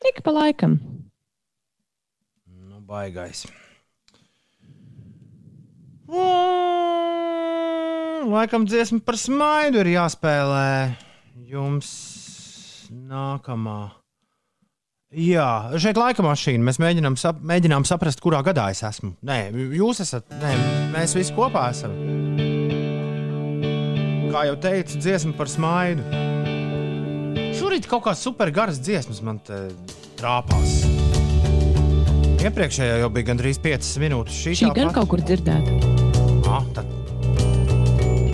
Tik pa laikam. Nu, baigais. Un, laikam dziesma par smaidu ir jāspēlē. Jums nākamā. Jā, šeit laika mašīna. Mēs mēģinām, sap, mēģinām saprast, kurā gadā es esmu. Nē, jūs esat. Nē, mēs visi kopā esam. Kā jau teicu, dziesma par smaidu. Šorīt kaut kādas super garas dziesmas man te trāpās. Iepriekšējā jau bija gandrīz 5 minūtes. Šī, Šī gan tāpat. kaut kur dzirdēta. Ah, tad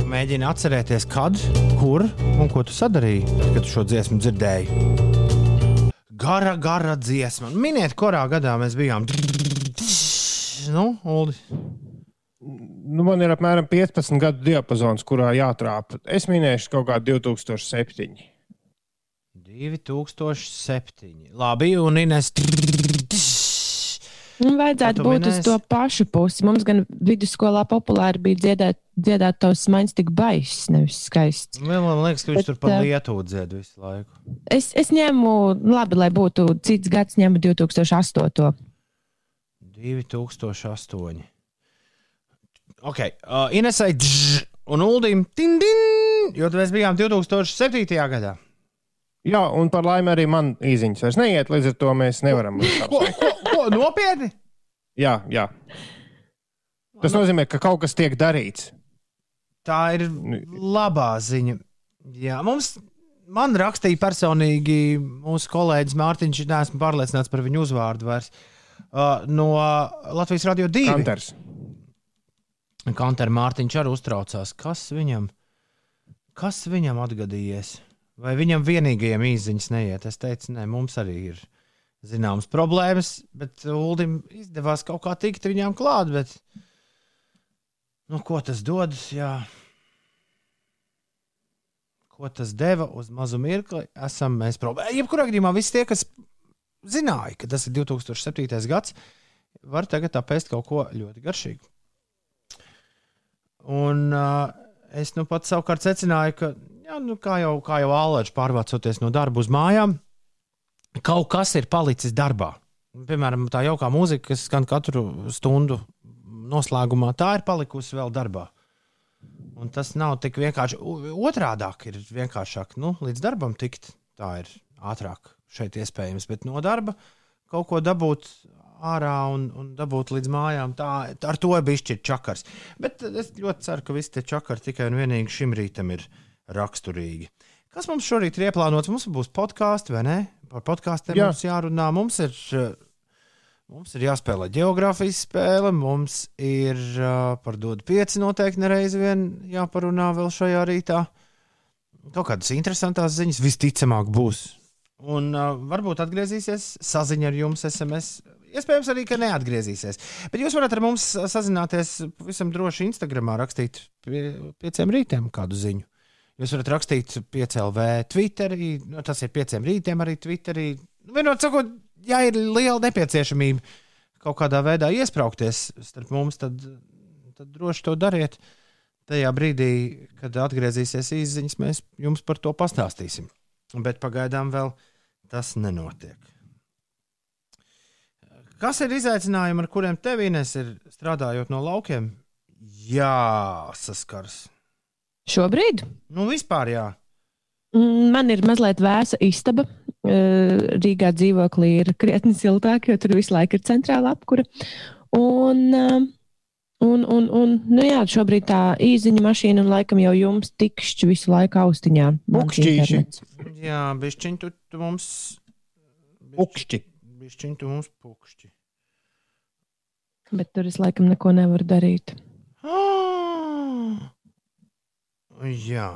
mēģini atcerēties, kad, kur un ko tu sadarīji, kad tu šo dziesmu dzirdēji. Gara, gara dziesma. Miniet, kurā gadā mēs bijām. Nu, Uldi. Nu, man ir apmēram 15 gadu diapazons, kurā jātrāpa. Es minēšu kaut kādu 2007. 2007. Labi, un Ines. Nu, vajadzētu tu būt uz minēsi? to pašu pusi. Mums gan vidusskolā populāri bija dziedāt, dziedāt tavs maigs tik baisa, nevis skaists. Man liekas, ka viņš Bet, tur pa eh, lietu dzied visu laiku. Es, es ņēmu, labi, lai būtu cits gads, ņēmu 2008. 2008. Ok, uh, Inesai džš, un Uldim tin, tin, jo mēs bijām 2007. gadā. Jā, un par laimi arī man īziņas vairs neiet, līdz ar to mēs nevaram. *laughs* Ko, ko nopietni? jā, jā. Tas nozīmē, ka kaut kas tiek darīts. Tā ir labā ziņa. Jā, mums, man rakstīja personīgi mūsu kolēģis Mārtiņš, neesmu pārliecināts par viņu uzvārdu vairs. Uh, no Latvijas Radio 2. Kanters. Kantera Mārtiņš arī uztraucās, kas viņam, kas viņam atgadījies. Vai viņam vienīgajam īsiņas neiet? Es teicu, nē, mums arī ir zināmas problēmas, bet Ulim izdevās kaut kā tikt viņām klāt. Bet, nu, ko tas dod? Jā. Ko tas deva uz mazu mirkli? Esam mēs problēmā. Jebkurā gadījumā visi tie, kas zināja, ka tas ir 2007. gads, var tagad apēst kaut ko ļoti garšīgu. Un uh, es nu pats savukārt secināju, ka, jā, nu, kā jau, kā jau Alēģis pārvācoties no darba uz mājām, kaut kas ir palicis darbā. Piemēram, tā jaukā mūzika, kas skan katru stundu noslēgumā, tā ir palikusi vēl darbā. Un tas nav tik vienkārši. Otrādi ir vienkāršāk nu, līdz darbam tikt. Tā ir ātrāk šeit iespējams, bet no darba kaut ko dabūt ārā un, un dabūt līdz mājām. Tā, ar to bija šķiet čakars. Bet es ļoti ceru, ka visi tie čakari tikai un vienīgi šim rītam ir raksturīgi. Kas mums šorīt ir ieplānots? Mums būs podkāsts, vai ne? Par podkāstiem Jā. mums jārunā. Mums ir, eh, mums ir jāspēlē geogrāfijas spēle, mums ir uh, par dodu pieci noteikti nereizi vien jāparunā vēl šajā rītā. Kaut kādas interesantas ziņas visticamāk būs. Un uh, varbūt atgriezīsies saziņa ar jums SMS. Iespējams, arī, neatgriezīsies. Bet jūs varat ar mums sazināties pavisam droši Instagram, rakstīt pie pieciem rītiem kādu ziņu. Jūs varat rakstīt piecēlv Twitterī, nu, tas ir pieciem rītiem arī Twitterī. Nu, vienot sakot, ja ir liela nepieciešamība kaut kādā veidā iesprāgties starp mums, tad, tad droši to dariet. Tajā brīdī, kad atgriezīsies izziņas, mēs jums par to pastāstīsim. Bet pagaidām vēl tas nenotiek. Kas ir izaicinājumi, ar kuriem tev Ines ir strādājot no laukiem? Jā, saskars. Šobrīd? Nu, vispār jā. Mm, man ir mazliet vēsa istaba. Rīgā dzīvoklī ir krietni siltāk, jo tur visu laiku ir centrāla apkura. Un, un, un, un nu jā, šobrīd tā īziņa mašīna un laikam jau jums tikšķi visu laiku austiņā. Pukšķīši. Jā, bišķiņ tu, tu mums. Pukšķi. Bišķiņ tu mums pukšķi. Bet tur es laikam neko nevaru darīt. *gasps* Ah! Jā.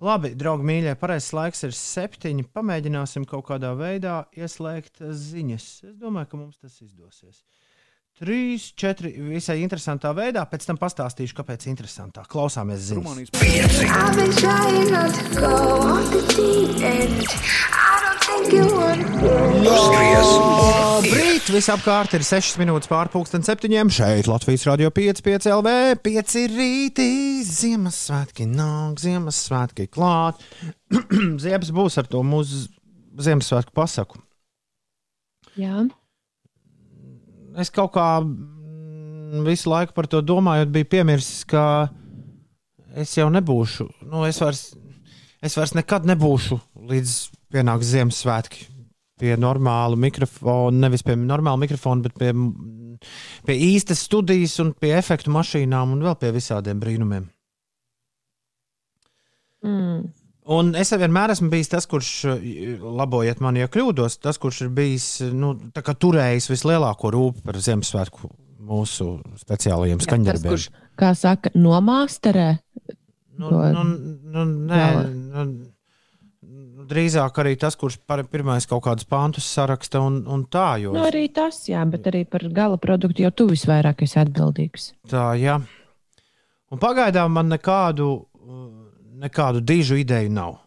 Labi, draugi, mīļie, pareizais laiks ir septiņi. Pamēģināsim kaut kādā veidā ieslēgt ziņas. Es domāju, ka mums tas izdosies. Trīs, četri visai interesantā veidā. Pēc tam pastāstīšu, kāpēc interesantā. Klausāmies ziņas. I've Labrīt! Visapkārt ir 6 minūtes pārpusdienas septiņiem. Šeit Latvijas radio 5, 5 LV, 5 rītī. Ziemassvētki nāk, Ziemassvētki klāt. *clears throat* Ziemassvētki būs ar to mūsu Ziemassvētku pasaku. Jā. Es kaut kā mm, visu laiku par to domājot, biju piemirsis, ka es jau nebūšu. Nu, es, vairs, es vairs nekad nebūšu līdz pienāks Ziemassvētki pie normāla mikrofona, nevis pie normāla mikrofona, bet pie, pie īstas studijas un pie efektu mašīnām un vēl pie visādiem brīnumiem. Mm. Un es vienmēr esmu bijis tas, kurš, labojiet mani, ja kļūdos, tas, kurš ir bijis nu, turējis vislielāko rūpību par Ziemassvētku mūsu speciālajiem Tas, skaņdarbiem. kurš, kā saka, nomāsterē. Nu, nu, nu, nē, nu, drīzāk arī tas, kurš pirmais kaut kādus pāntus saraksta un, un tā. Jo, Nu, arī tas, jā, bet arī par gala produktu jau tu visvairāk esi atbildīgs. tā jā. Un pagaidām man nekādu, uh, nekādu dižu ideju nav.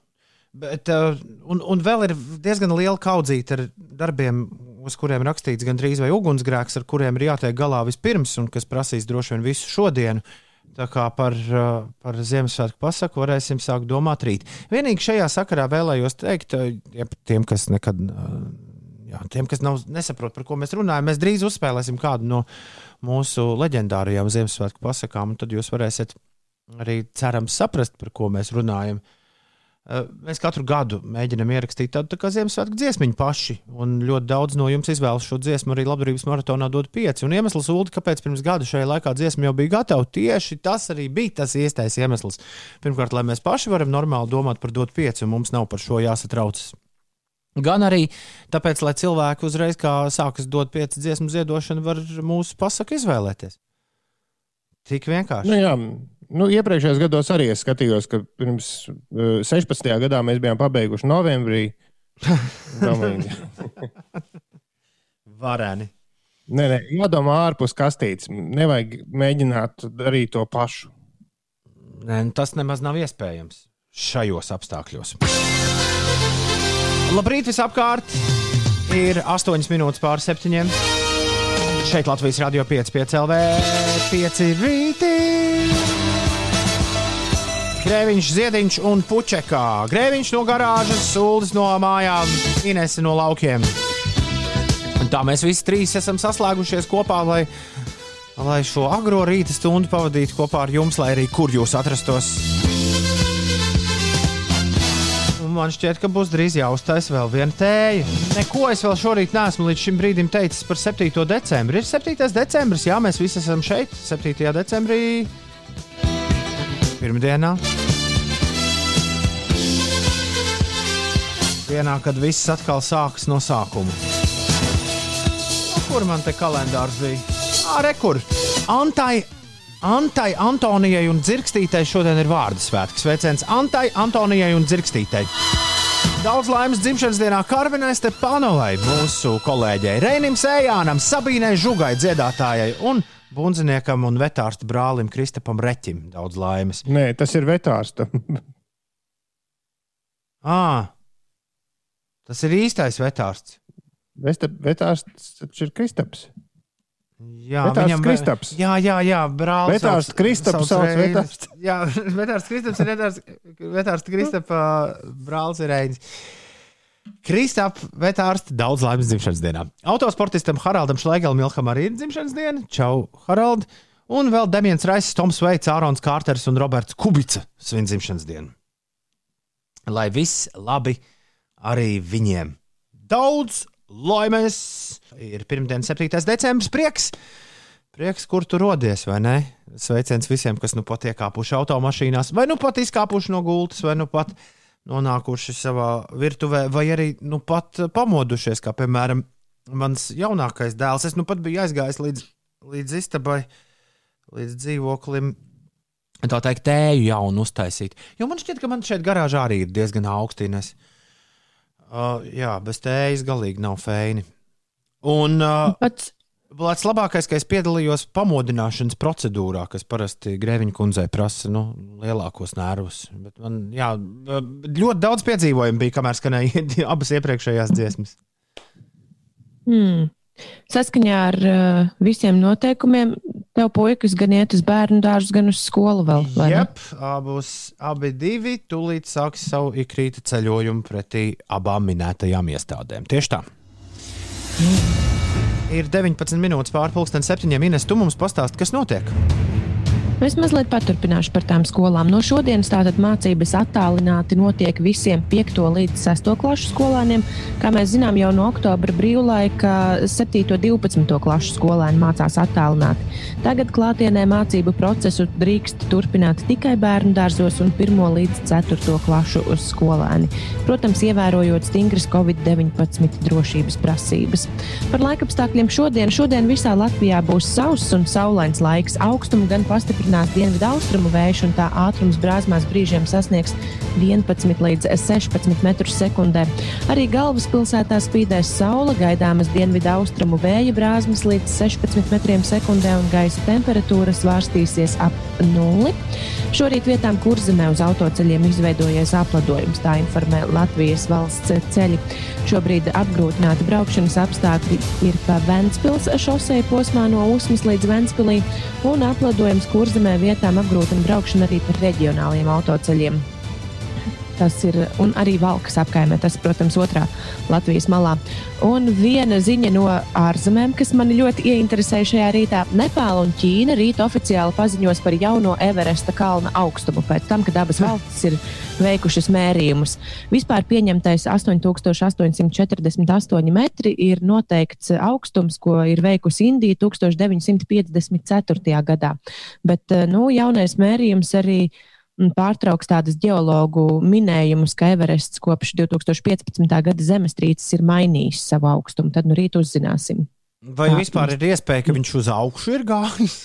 Bet, uh, un, un vēl ir diezgan liela kaudzīta ar darbiem, uz kuriem rakstīts gandrīz vai ugunsgrēks, ar kuriem ir jātiek galā vispirms, un kas prasīs droši vien visu šodienu. Tā kā par, uh, par Ziemassvētku pasaku varēsim sākt domāt rīt. Vienīgi šajā sakarā vēlējos teikt, uh, ja tiem, kas nekad, uh, jā, tiem, kas nav, nesaprot, par ko mēs runājam, mēs drīz uzspēlēsim kādu no mūsu leģendārajām Ziemassvētku pasakām, un tad jūs varēsiet arī cerams saprast, par ko mēs runājam. Uh, Mēs katru gadu mēģinām ierakstīt tādu tā Ziemassvētku dziesmu paši, un ļoti daudz no jums izvēlas šo dziesmu arī labdarības maratonā dot pieci. Un iemesls, Ulu, kāpēc pirms gada šajā laikā dziesma jau bija gatava, tieši tas arī bija tas īstais iemesls. Pirmkārt, lai mēs paši varam normāli domāt par dot pieci, un mums nav par šo jāsatraucas. Gan arī tāpēc, lai cilvēki uzreiz, kā sākas dot pieci dziesmu ziedošanu, var mūsu pasaku izvēlēties. Tik vienkārši. Nu, jā, nu, iepriekšējos gados arī es skatījos, ka pirms uh, 16. gadā mēs bijām pabeiguši novembrī. *laughs* Vareni. nē, nē, jādomā ārpus kastītes. Nevajag mēģināt darīt to pašu. Nē, nu, tas nemaz nav iespējams šajos apstākļos. Labrīt, visapkārt! Ir 8 minūtes pār 7. Šeit Latvijas Rādio 5, 5 LV, 5 rītī. Grēviņš, Ziediņš un Puķekā. Grēviņš no garāžas, Sūlis no mājām, Inese no laukiem. Un tā mēs visi trīs esam saslēgušies kopā, lai, lai šo agro rīta stundu pavadītu kopā ar jums, lai arī kur jūs atrastos. Un man šķiet, ka būs drīz jāuztaisa vēl viena tēja. Neko es vēl šorīt neesmu līdz šim brīdim teicis par 7. decembri. Ir 7. decembris, jā, mēs visi esam šeit 7. decembrī. Pirmdienā. Dienā, kad viss atkal sākas no sākuma. Nu, Kur man te kalendārs bija? Ā, rekur! Antai, Antai, Antonijai un Dzirkstītei šodien ir vārdu svētki. Sveiciens Antai, Antonijai un Dzirkstītei. Daudz laimes dzimšanas dienā Karvinai Stepanovai, mūsu kolēģei Reinim Sējānam, Sabīnai Žugai, dziedātājai un bundziniekam un vetārsta brālim Kristapam Reķim. Daudz laimes. Nē, tas ir vetārsta. À, tas ir īstais vetārsts. Vetārsts taču ir Kristaps. Jā, Vetārsts Kristaps. Jā, jā, jā brālis. Vetārsts Kristaps sauc vetārsts. Jā, *laughs* vetārsts Kristaps ir vetārsts, vetārsts Kristapa brālis ir Reinis. Kristap, vetārsts, daudz laimes dzimšanas dienā. Autosportistam Haraldam Šlegelam Milham arī ir dzimšanas diena. Čau, Harald! Un vēl Demians Raisis, Toms Veits, Ārons Kārters un Roberts Kubica svin dzimšanas dienu. Lai viss labi arī viņiem. Daudz laimes! Ir pirmdiena, 7. decembris. Prieks! Prieks, kur tu rodies, vai ne? Sveiciens visiem, kas nu pat iekāpuši automašīnās, vai nu pat izkāpuši no gultas, vai nu pat nonākuši savā virtuvē, vai arī nu pat pamodušies, kā piemēram mans jaunākais dēls. Es nu pat biju aizgājis līdz, līdz istabai, līdz dzīvoklim. Tā teikt, tēju jaunu uztaisīt. Jo man šķiet, ka man šeit garāžā arī ir diezgan augsti. Ines. Uh, jā, bez tējas galīgi nav feini. Un uh, Pats Pats labākais, ka es piedalījos pamodināšanas procedūrā, kas parasti Grēviņa kundzei prasa nu, lielākos nervus. Bet man jā, ļoti daudz piedzīvojumu bija, kamēr skanēja *laughs* abas iepriekšējās dziesmas. Hmm. Saskaņā ar uh, visiem noteikumiem, tev puikas gan iet uz bērnu dārzu, gan uz skolu vēl. Jep, abus, abi divi tūlīt sāks savu ikrīta ceļojumu pretī abām minētajām iestādēm. Tieši tā. Ir 19 minūtes pārpusdienas septiņiem. Ines, tu mums pastāsti, kas notiek? Es mazliet paturpināšu par tām skolām. No šodienas tātad mācības attālināti notiek visiem 5. līdz 6. klasu skolēniem. Kā mēs zinām, jau no oktobra brīvlaika 7. un 12. klasu skolēni mācās attālināti. Tagad klātienē mācību procesu drīkst turpināt tikai bērnu dārzos un 1. līdz 4. klasu skolēni. Protams, ievērojot stingras Covid-19 drošības prasības. Par laikapstākļiem šodien, šodien visā Latvijā būs sauss un saulains laiks. Augstumu gan pastiprinās dienvidu austrumu vējš, un tā ātrums brāzmās brīžiem sasniegs 11 līdz 16 metrus sekundē. Arī galvaspilsētā spīdēs saule, gaidāmas dienvidu austrumu vēja brāzmas līdz 16 metriem sekundē, un gaisa temperatūra svārstīsies ap nulli. Šorīt vietām kurzemē uz autoceļiem izveidojies apladojums, tā informē Latvijas valsts ceļi. Šobrīd apgrūtināti braukšanas apstākļi ir pa Ventspils šosei posmā no Usmas līdz Ventspilī, un apladojums kurzemē vietām apgrūtina braukšanu arī par reģionāliem autoceļiem. Tas ir arī valkas apkaimē, tas, protams, otrā Latvijas malā. Un viena ziņa no ārzemēm, kas man ļoti ieinteresēja šajā rītā. Nepāla un Ķīna rīt oficiāli paziņos par jauno Everesta kalna augstumu pēc tam, kad abas valstis ir veikušas mērījumus. Vispār pieņemtais 8848 metri ir noteikts augstums, ko ir veikusi Indija 1954. gadā. Bet nu, jaunais mērījums arī pārtrauks tādas geologu minējumus, ka Everests kopš 2015. gada zemestrīces ir mainījis savu augstumu. Tad nu rīt uzzināsim. Vai Tā. vispār ir iespēja, ka viņš uz augšu ir gājis?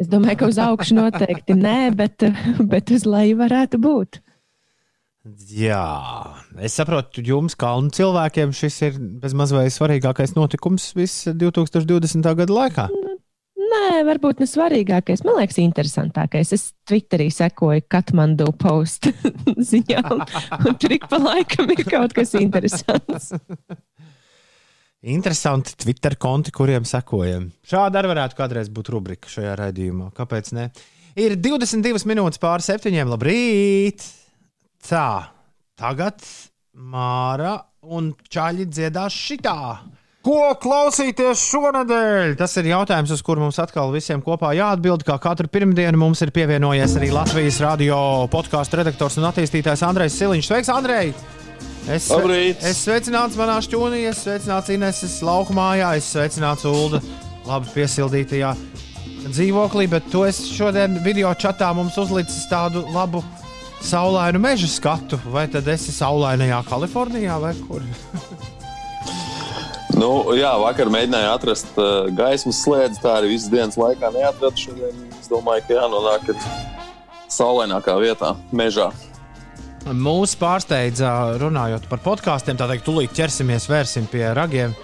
Es domāju, ka uz augšu noteikti nē, bet, bet uz leju varētu būt. Jā, es saprotu, jums, kalnu cilvēkiem, šis ir bezmaz vai svarīgākais notikums visā 2020. gada laikā. Nē, varbūt ne svarīgākais. Man liekas, interesantākais. Es Twitterī sekoju Katmandu postu *laughs* ziņām, un tur ik pa laikam ir kaut kas interesants. *laughs* Interesanti Twitter konti, kuriem sekojam. Šāda arī varētu kādreiz būt rubrika šajā raidījumā. Kāpēc ne? Ir 22 minūtes pāri septiņiem. Labrīt! Tā, tagad Māra un Čāļi dziedās šitā. Ko klausīties šonadēļ? Tas ir jautājums, uz kuru mums atkal visiem kopā jāatbild. Kā katru pirmdienu mums ir pievienojies arī Latvijas radio podkāstu redaktors un attīstītājs Andrejs Siliņš. Sveiks, Andrej! Es, Labrīt! es sveicināts manā šķūnī, es sveicināts Ineses lauku mājā, es sveicināts Ulda labi piesildītajā dzīvoklī, bet tu esi šodien video čatā mums uzlicis tādu labu saulainu meža skatu. Vai tad esi saulainajā Kalifornijā vai kur? *laughs* Nu, jā, vakar mēģināju atrast uh, gaismas slēdzi. Tā arī visas dienas laikā neatradu. Šodien es domāju, ka jānonāk saulainākā vietā, mežā. Mūsu pārsteidza, runājot par podkāstiem, tā teikt, tūlīt ķersimies, vērsim pie ragiem.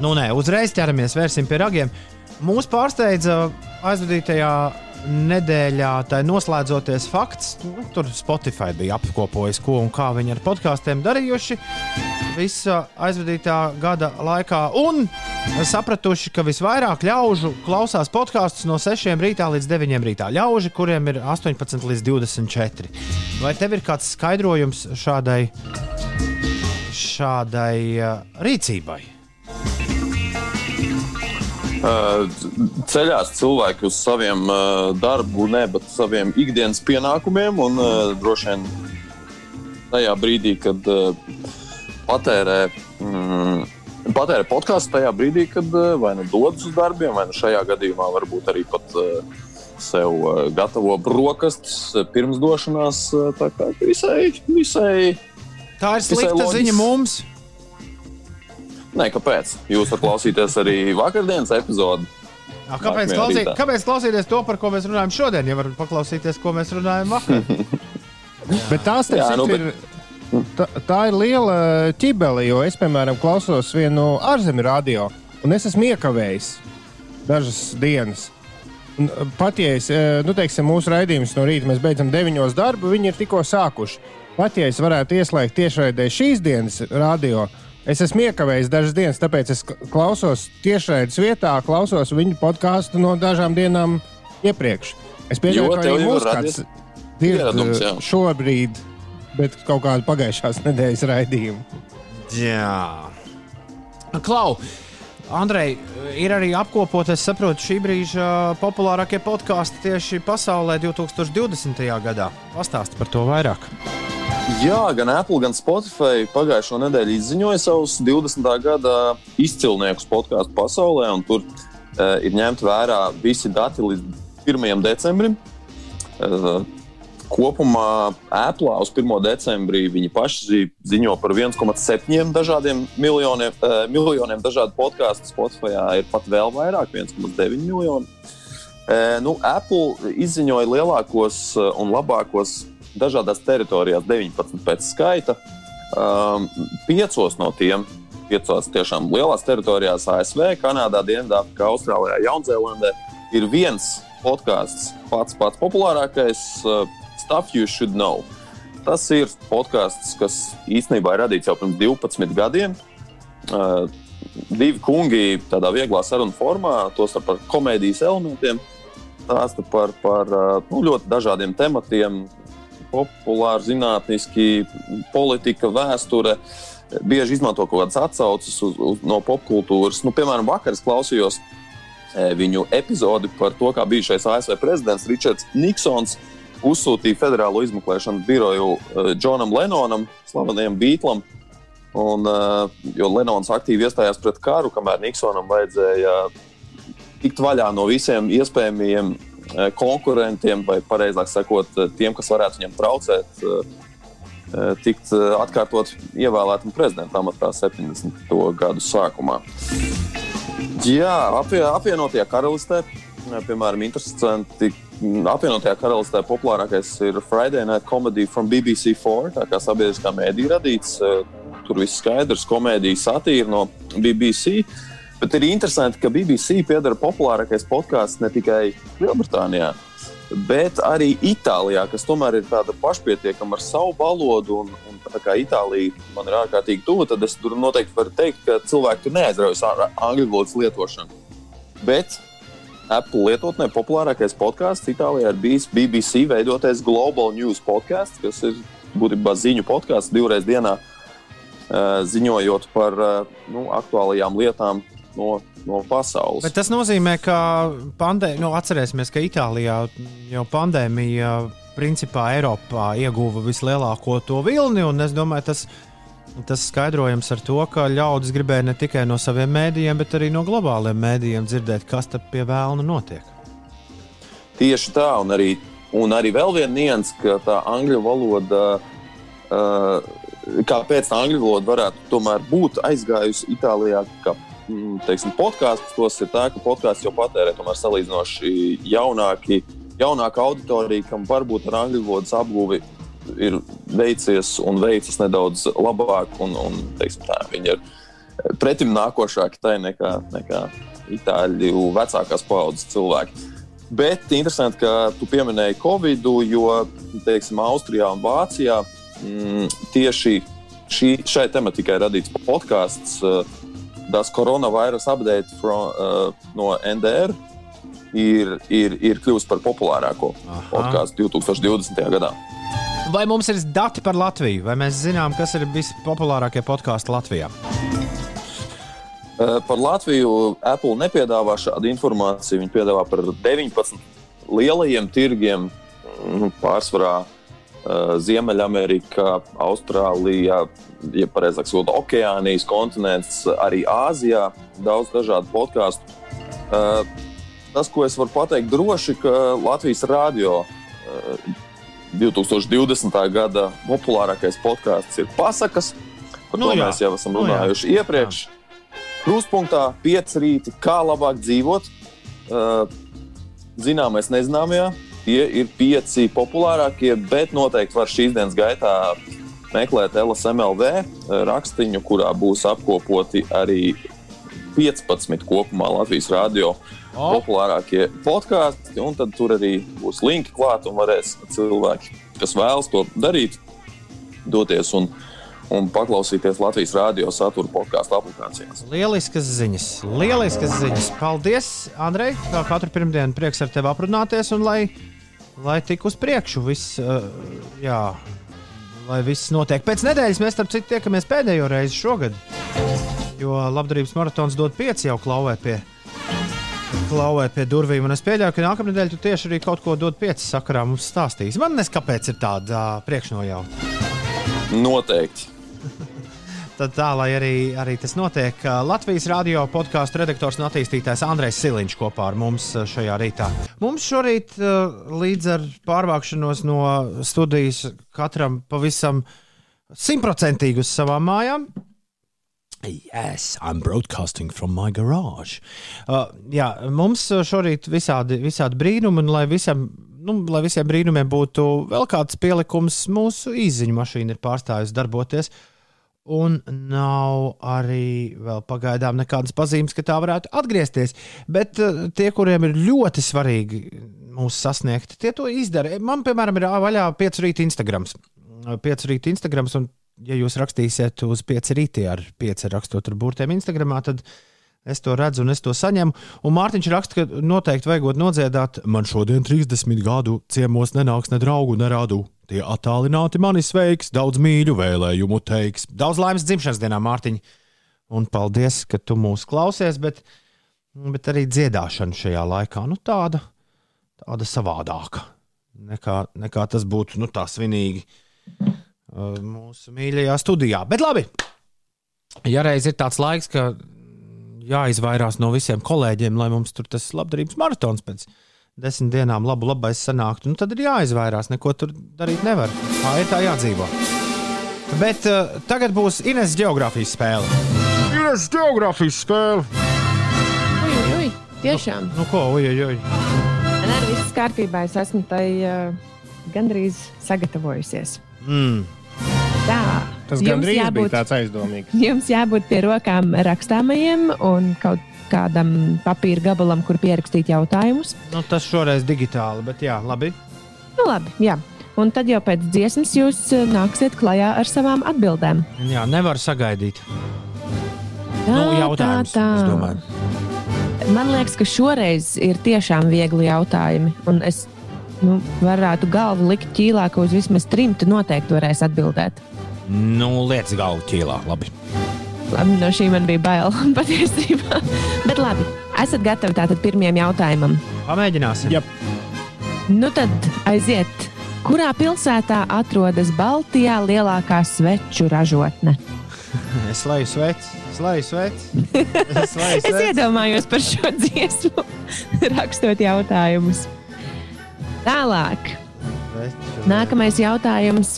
Nu, nē, uzreiz ķeramies, vērsim pie ragiem. Mūsu pārsteidza aizvadītajā nedēļā, tai noslēdzoties fakts, nu, tur Spotify bija apkopojis, ko un kā viņi ar podkāstiem darījuši visa aizvadītā gada laikā. Un sapratuši, ka visvairāk ļaužu klausās podkāstus no 6 rītā līdz 9 rītā. Ļauži, kuriem ir 18 līdz 24. Vai tev ir kāds skaidrojums šādai, šādai uh, rīcībai? Ceļās cilvēki uz saviem darbu, ne, bet saviem ikdienas pienākumiem. Un droši vien tajā brīdī, kad patērē, mm, patērē podkāstu, tajā brīdī, kad vai nu dodas uz darbiem, vai nu šajā gadījumā varbūt arī pat uh, sev gatavo brokastis pirms došanās. Tā kā visai, visai Tā ir slikta loģiski. ziņa mums. Nē, kāpēc? Jūs varat klausīties arī vakardienas epizodi. Jā, Kāpēc, klausī, kāpēc klausīties to, par ko mēs runājam šodien, ja varam paklausīties, ko mēs runājam vakar? *laughs* Bet tās Jā, jā, nu, nu, ir, tā, tā ir liela ķibele, jo es, piemēram, klausos vienu ārzemju radio, un es esmu iekavējis dažas dienas. Un, pat ja es, nu, teiksim, mūsu raidījums no rīta mēs beidzam deviņos darbu, viņi ir tikko sākuši. Pat ja es varētu ieslēgt tiešraidē šīs dienas radio, es esmu iekavējis dažas dienas, tāpēc es klausos tiešraides vietā, klausos viņu podkāstu no dažām dienām iepriekš. Es pieņemu, ka arī radies kāds dzird eh, šobrīd, bet kaut kādu pagājušās *laughs* nedēļas raidījumu. Jā. Klau, Andrej, ir arī apkopot, es saprotu, šī brīža populārākie podkāsti tieši pasaulē 2020. gadā. Pastāsti par to vairāk. Jā, gan Apple, gan Spotify pagājušo nedēļu izziņoja savus 20. gada izcilniekus podkāstu pasaulē, un tur uh, ir ņemti vērā visi dati līdz 1. decembrim. Uh, kopumā Apple uz 1. decembrī viņi paši zi- ziņo par 1,7 dažādiem miljoniem, uh, miljoniem dažādu podkāstu. Spotify ir pat vēl vairāk, 1,9 miljoni. Uh, nu, Apple izziņoja lielākos uh, un labākos dažādās teritorijās, 19 pēc skaita. Um, piecos no tiem, piecos tiešām lielās teritorijās, ASV, Kanādā, Dienvidāfrikā, Austrālijā, Jaunzēlandē, ir viens podkāsts, pats pats populārākais, uh, Stuff You Should Know. Tas ir podkāsts, kas īstenībā ir radīts jau pirms 12 gadiem. Uh, divi kungi tādā vieglā sarunu formā, tos par komēdijas elementiem, stāsta par, par uh, nu, ļoti dažādiem tematiem, populāri, zinātniski, politika, vēsture. Bieži izmanto kaut kādas atsauces uz, uz, no popkultūras. Nu, piemēram, vakar klausījos eh, viņu epizodi par to, kā bijušais ASV prezidents Ričards Niksons uzsūtīja federālo izmeklēšanas biroju eh, Džonam Lenonam, slavenajam Beatlam. Un, eh, jo Lenons aktīvi iestājās pret karu, kamēr Niksonam vajadzēja tikt vaļā no visiem iespējamiem konkurentiem, vai precīzāk sakot, tiem, kas varētu viņam traucēt, tikt atkārtot ievēlētam prezidentam amatā 70. gadu sākumā. Jā, apvie, apvienotajā karalistē, piemēram, interesanti. Apvienotajā karalistē populārākais ir Friday Night Comedy from BBC4, tā kā sabiedriskā mēdīja radīts. Tur viss skaidrs, komēdija, satīra no BBC. Bet ir interesanti, ka BBC piedara populārākais podkāsts ne tikai Lielbritānijā, bet arī Itālijā, kas tomēr ir tāda pašpietiekama ar savu valodu. Un, un tā kā Itālija man ir ārkārtīgi tuva, tad es tur noteikti varu teikt, ka cilvēki tur neaizraujas ar angļu valodas lietošanu. Bet Apple lietotnē populārākais podkāsts Itālijā ir bijis BBC veidotais Global News podkāsts, kas ir būtībā ziņu podkāsts divreiz dienā, ziņojot par nu, aktuālajām lietām no, no pasaules. Bet tas nozīmē, ka pandē... nu, atcerēsimies, ka Itālijā jau pandēmija principā Eiropā ieguva vislielāko to vilni. un Es domāju, tas, tas skaidrojams ar to, ka ļaudis gribēja ne tikai no saviem mēdījiem, bet arī no globāliem mēdījiem dzirdēt, kas tam pie vēlna notiek. Tieši tā, un arī, un arī vēl viena nianses, ka tā angļu valoda, uh, kāpēc tā angļu valoda varētu tomēr būt aizgājusi Itālijā, kā mm, teiksim, podkāsts, tos ir tā, ka podkāsts jau patērē salīdzinoši jaunāki, jaunāka auditorija, kam varbūt ar angļu valodas apguvi ir veicies un veicas nedaudz labāk, un, un teiksim, tā, viņi ir pretim nākošāki tai nekā, nekā itāļu vecākās paudzes cilvēki. Bet interesanti, ka tu pieminēji Covid, jo teiksim, Austrijā un Vācijā mm, tieši šī, šai tematikai radīts podkāsts, uh, Das Coronavirus Update from, uh, no NDR, ir, ir, ir kļuvis par populārāko podkāstu 2020. gadā. Vai mums ir dati par Latviju, vai mēs zinām, kas ir vispopulārākie podkāsti Latvijā? Uh, par Latviju Apple nepiedāvā šādu informāciju. Viņi piedāvā par 19 lielajiem tirgiem, nu, pārsvarā uh, Ziemeļamerika, Austrālija, ja pareizāk sakot, Okeānijas kontinents, arī Āzijā. Daudz dažādu podkāstu. Uh, tas, ko es varu pateikt droši, ka Latvijas radio 2020. gada populārākais podkāsts ir Pasakas. Par Nu to jā. mēs jau esam Nu jā. runājuši iepriekš. Krustpunktā pieci rīti, kā labāk dzīvot. Zināmais, nezināmajā. Tie ir pieci populārākie, bet noteikti var šīs dienas gaitā meklēt LSMLV rakstiņu, kurā būs apkopoti arī 15 kopumā Latvijas radio O. populārākie podkāsti. un Tad tur arī būs linki klāt un varēs cilvēki, kas vēlas to darīt, doties un, un paklausīties Latvijas radio satura podkāstu aplikācijās. Lieliskas ziņas, lieliskas ziņas. Paldies, Andrej. Kā katru pirmdienu prieks ar tevi aprunāties un lai, lai tik uz priekšu viss, uh, jā, lai viss notiek. Pēc nedēļas mēs, starp citu, tiekamies pēdējo reizi šogad, jo labdarības maratons dod pieci jau klauvē pie. Klauvē pie durvīm, un es pieļauju, ka nākamā nedēļa tu tieši arī kaut ko dod pieci sakarā mums stāstīs. Man nes kāpēc ir tāda uh, priekšnojauta. Noteikti. Tad tā, lai arī, arī tas notiek, Latvijas radio podkāstu redaktors un attīstītājs Andrejs Siliņš kopā ar mums šajā rītā. Mums šorīt līdz ar pārvākšanos no studijas katram pavisam simtprocentīgi uz savām mājām. Yes, I'm broadcasting from my garage. Uh, jā, mums šorīt visādi, visādi brīnumi, un lai, visam, nu, lai visiem brīnumiem būtu vēl kāds pielikums, mūsu īziņu mašīna ir pārstājusi darboties. Un nav arī vēl pagaidām nekādas pazīmes, ka tā varētu atgriezties. Bet uh, tie, kuriem ir ļoti svarīgi mūs sasniegt, tie to izdara. Man, piemēram, ir vaļā 5 rīta Instagram. 5 rīta Instagram, un, ja jūs rakstīsiet uz 5 rītī ar 5 rakstot ar burtiem Instagram, tad es to redzu un es to saņemu. Un Mārtiņš raksta, ka noteikti vajag nodziedāt, man šodien 30 gadu ciemos nenāks ne draugu, ne rādu. Tie attālināti mani sveiks, daudz mīļu vēlējumu teiks. Daudz laimes dzimšanas dienā, Mārtiņ! Un paldies, ka tu mūs klausies, bet, bet arī dziedāšana šajā laikā nu, tāda, tāda savādāka. Nekā, nekā tas būtu nu, tā svinīgi uh, mūsu mīļajā studijā. Bet labi, ja reiz ir tāds laiks, ka jāizvairās no visiem kolēģiem, lai mums tur tas labdarības maratons pēc desmit dienām labu labais sanāktu, nu tad ir jāizvairās. Neko tur darīt nevar. Tā ir tā jādzīvo. Bet uh, tagad būs Ines geogrāfijas spēle. Ines geogrāfijas spēle. Ui, ui, ui, tiešām. Nu ko, oi, oi, oi. Man arī viss kārtībā. Es esmu tai uh, gandrīz sagatavojusies. Mm. Tā. Tas gandrīz jābūt- bija tāds aizdomīgs. *laughs* Jums jābūt pie rokām rakstāmajiem un kaut kādam papīra gabalam, kur pierakstīt jautājumus. Nu, tas šoreiz digitāli, bet jā, labi. Nu, labi, jā. Un tad jau pēc dziesmas jūs uh, nāksiet klajā ar savām atbildēm. Jā, nevar sagaidīt. Tā, Nu, jautājums, tā, tā. Man liekas, ka šoreiz ir tiešām viegli jautājumi. Un es nu, varētu galvu likt ķīlā, ka uz vismaz trim tu noteikti varēsi atbildēt. Nu, lietas galvu ķīlā, labi. Labi, no šī man bija bail *laughs* patiesībā. Bet labi, esat gatavi tātad pirmajam jautājumam. Pamēģināsim. Jā. Nu tad aiziet. Kurā pilsētā atrodas Baltijā lielākā sveču ražotne? *laughs* Es leju sveci, es leju sveci. *laughs* Es leju Es sveci. iedomājos par šo dziesmu, rakstot jautājumus. Tālāk. Sveču. Nākamais jautājums.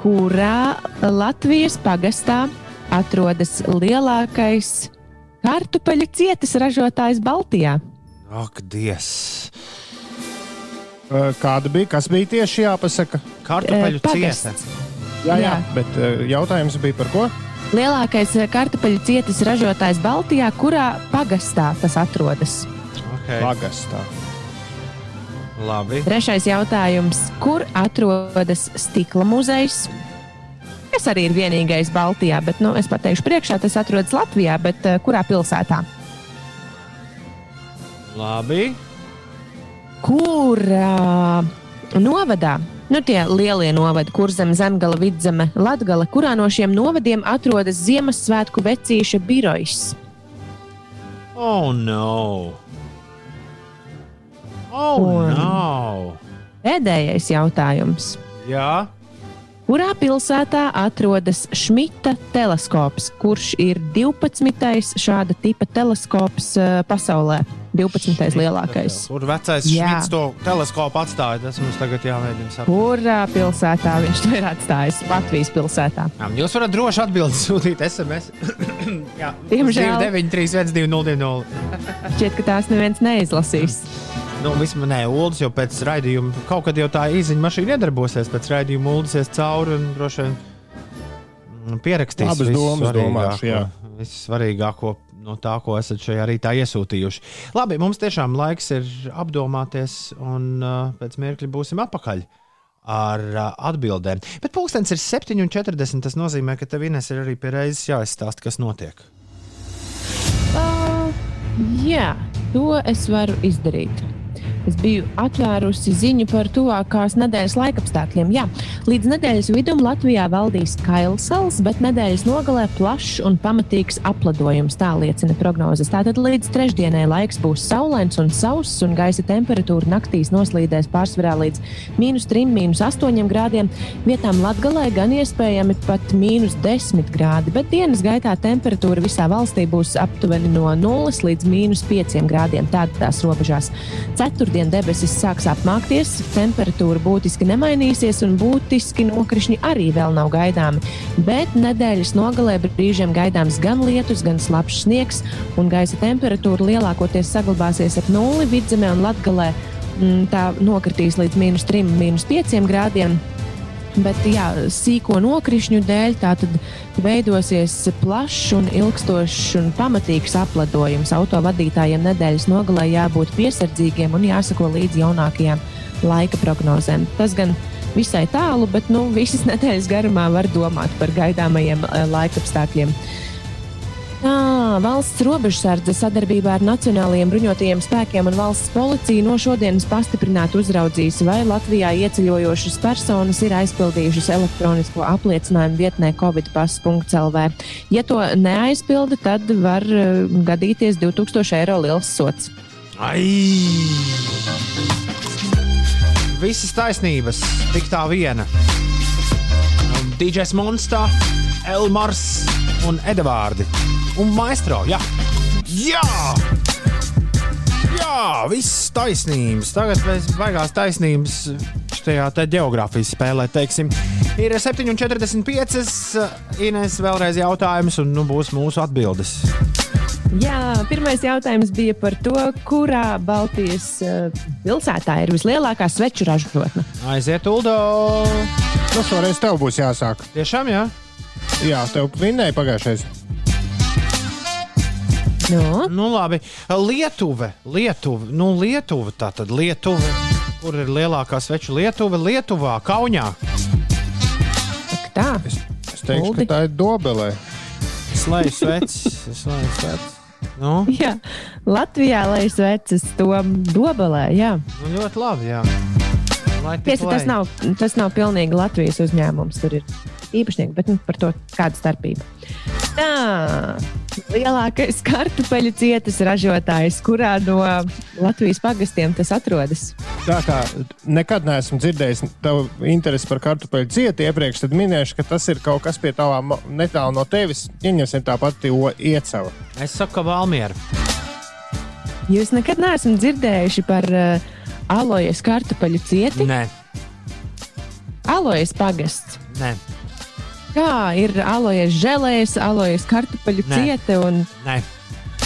Kurā Latvijas pagastā atrodas lielākais kartupeļu cietas ražotājs Baltijā? Ak, Dievs! Kāda bija? Kas bija tieši jāpasaka? Kartupeļu cieta. Jā, jā. Jā. bet jautājums bija par ko? Lielākais kartupeļu cietas ražotājs Baltijā, kurā pagastā tas atrodas? Okay. Pagastā. Labi. Trešais jautājums. Kur atrodas stikla muzejs? Kas arī ir vienīgais Baltijā, bet nu, es pateikšu, priekšā tas atrodas Latvijā, bet uh, kurā pilsētā? Labi. Kurā novadā? Nu, tie lielie novadi, kur zem zemgala, vidzeme, latgala, kurā no šiem novadiem atrodas Ziemassvētku vecīša birojs? Oh, no. Oh, Un- no. Pēdējais jautājums. Jā. Kurā pilsētā atrodas Šmita teleskops, kurš ir 12. šāda tipa teleskops uh, pasaulē? 12. lielākais. Kur vecais šmits to teleskopu atstāja? Tas mums tagad jāmēģina saprast. Kurā pilsētā viņš to ir atstājis? Latvijas pilsētā. Jā, Jūs varat droši atbildēt, sūtīt SMS. *coughs* Jā, Diemžēl. 9, 3, 1, 2, 0, 2. Šķiet, ka tās neviens neizlasīs. *laughs* Nu, vismaz nē, Ulas jau pēc raidījuma kaut kad jau tā īziņa mašīna iedarbosies. Pēc raidījuma Ulas cauri un droši vien mm, pierakstīs visu domas svarīgāko- domāšu, jā. Visu svarīgāko no tā, ko esat šajā rītā iesūtījuši. Labi, mums tiešām laiks ir apdomāties, un uh, pēc mirkļa būsim atpakaļ. Ar uh, atbildēm. Bet pulkstenis ir 7,40. Tas nozīmē, ka tev Ines ir arī pie reizes jāizstāsta, kas notiek. Uh, jā, to es varu izdarīt. Es biju atvērusi ziņu par tuvākās nedēļas laikapstākļiem. Jā, līdz nedēļas vidum Latvijā valdīs kailsals, bet nedēļas nogalē plašs un pamatīgs apladojums. Tā liecina prognozes. Tātad līdz trešdienai laiks būs saulains un sauss, un gaisa temperatūra naktīs noslīdēs pārsvarā līdz mīnus 3, mīnus 8 grādiem. Vietām Latvijā gan iespējami pat mīnus 10 grādi, bet dienas gaitā temperatūra visā valstī būs aptuveni no 0 līdz mīnus 5 grādiem. Tādās robežās. Ceturtdien debesis sāks apmākties, temperatūra būtiski nemainīsies, un būtiski nokrišņi arī vēl nav gaidāmi. Bet nedēļas nogalē brīžiem gaidāms gan lietus, gan slapjš sniegs, un gaisa temperatūra lielākoties saglabāsies ap nulli vidzemē un latgalē. mm, Tā nokritīs līdz mīnus 3, mīnus 5 grādiem. Bet jā, sīko nokrišņu dēļ tā tad veidosies plašs, un ilgstošs un pamatīgs apledojums. Autovadītājiem nedēļas nogalē jābūt piesardzīgiem un jāsako līdzi jaunākajām laika prognozēm. Tas gan visai tālu, bet nu, visas *laughs* nedēļas garumā var domāt par gaidāmajiem eh, laikapstākļiem. Tā, valsts robežsardze sadarbībā ar Nacionālajiem bruņotajiem spēkiem un valsts policiju no šodienas pastiprināti uzraudzīs, vai Latvijā ieceļojošas personas ir aizpildījušas elektronisko apliecinājumu vietnē covidpass.lv. Ja to neaizpilda, tad var eh, gadīties 2000 eiro liels sots. Ai! Visas taisnības, tik tā viena. DJs Monstā, Elmars un Edvards. Un Maestro, jā! Jā! Jā, visas taisnības. Tagad mēs baigās taisnības šajā te geogrāfijas spēlē, teiksim. Ir 7,45. Ines vēlreiz jautājums, un nu būs mūsu atbildes. Jā, pirmais jautājums bija par to, kurā Baltijas uh, pilsētā ir vislielākā sveču ražotne. Aiziet, Uldo! Nu, šoreiz tev būs jāsāk. Tiešām, jā. Jā, tev vinnēja pagājušais. No? Nu, labi. Lietuva. Lietuva. Nu, Lietuva. Tā tad Lietuva. Kur ir lielākā sveču Lietuva? Lietuvā, Kaunijā. Tā. Es teikšu, Uldi. ka tā ir dobelē. Slēdz svecis. Slēdz svecis. Nu, Jā, Latvijā lai sveces to dobelē. Jā. nu, ļoti labi. Jā. Tiesa, tas nav, tas nav pilnīgi Latvijas uzņēmums. Tur ir īpašnieki, bet nu, par to kāda starpība. Tā, lielākais kartupeļu cietas ražotājs, kurā no Latvijas pagastiem tas atrodas. Tā kā nekad neesmu dzirdējis tavu interesi par kartupeļu cietu iepriekš, tad minēšu, ka tas ir kaut kas pie tavām netālu no tevis. Ieņemsim tā pati iecava. Es saku, ka Valmiera. Jūs nekad neesat dzirdējuši par uh, alojas kartupeļu cieti? Nē, Alojas pagasts. nē, Kā ir alojas žēlējas, alojas kartupeļu Nē. ciete un nē.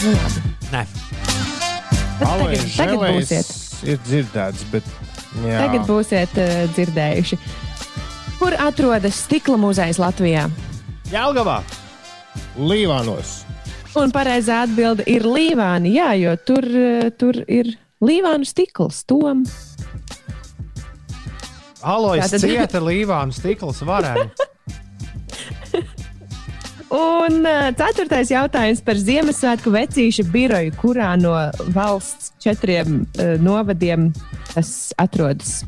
nu, labi. nē. Bet tagad, Alojas tagad želejs būsiet. ir dzirdēts, bet Jā. Tagad būsiet uh, dzirdējuši. Kur atrodas stikla muzejs Latvijā? Jelgavā! Līvānos. Un pareizā atbilde ir Līvāni. Jā, jo tur, uh, tur ir Līvānu stikls. Tom. Alojas Tātad- cieta līvānu stikls varēja. *laughs* Un ceturtais jautājums par Ziemassvētku vecīša biroju, kurā no valsts četriem uh, novadiem tas atrodas.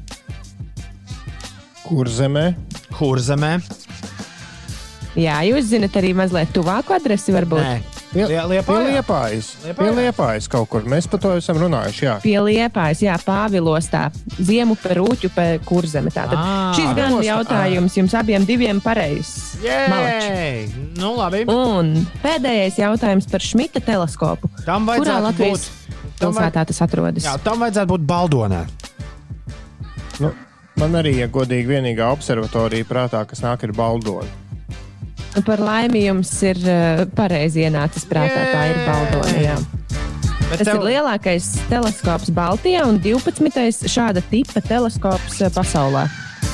Kur zemē? Kurzemē. Jā, jūs zinat arī mazliet tuvāku adresi, varbūt. Nē, Liepājas. Liepājā? Pie liepājas kaut kur. Mēs par to esam runājuši. Jā. Pie liepājas, jā, pāvilostā, ziemu par rūķu, par kurzemi. Tātad Ā, šis gan jautājums jums abiem diviem pareizs. Nu, labi. Un pēdējais jautājums par Šmita teleskopu. Tam Kurā Latvijas būt. Pilsētā tas atrodas? Jā, tam vajadzētu būt Baldonē. Nu, man arī, ja godīgi, vienīgā observatorija prātā, kas nāk, ir Baldona. Par laimi jums ir uh, pareizi ienācis prātā. Tā ir Baldona. Jā. Bet Tas ir lielākais teleskops Baltijā un 12. šāda tipa teleskops uh, pasaulē.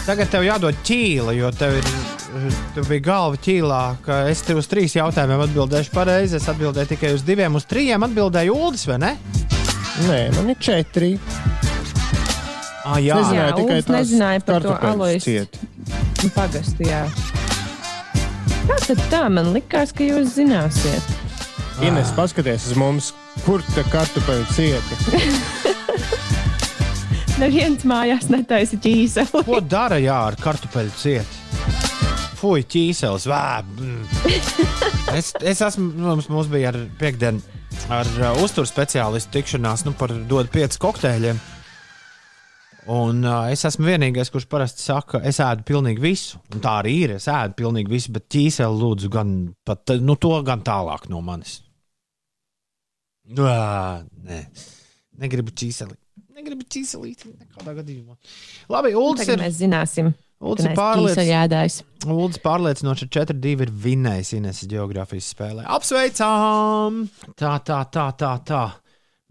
Tagad tev jādod ķīla, jo tev ir. Tu biji galva ķīlā, ka es tev uz trīs jautājumiem atbildēšu pareizi. Es atbildēju tikai uz diviem, uz trījiem atbildēju Uldis, vai ne? Nē, man ir četri. Ah, jā, Es nezināju Jā, tikai Uldis tās nezināja par to alojas. Nu, Pagastu, jā. Kā tad tā? Man likās, ka jūs zināsiet. Ines, paskaties uz mums, kur tā kartupeļu cieta. *laughs* Neviens mājās netaisa ķīseli. ko dara jā, ar kartupeļu cietu? Fui, ķīseles, vēb. mm. *laughs* Es, es esmu, mums, mums bija ar piekdienu ar uh, uzturu speciālistu tikšanās nu, par dod pieci kokteļiem. Un uh, es esmu vienīgais, kurš parasti saka, es ēdu pilnīgi visu. Un tā arī ir. Es ēdu pilnīgi visu, bet ķīseli lūdzu gan pat nu, to, gan tālāk no manis. Ā, nē, negribu ķīseli. Negribu ķīselīt nekādā gadījumā. Labi, Uldis Tagad ir, mēs zināsim, pārliecināts. ķīseļēdājs. Uldis pārliecinoši ar 4-2 ir vinnējis Ines geogrāfijas spēlē. Apsveicām! Tā, tā, tā, tā, tā.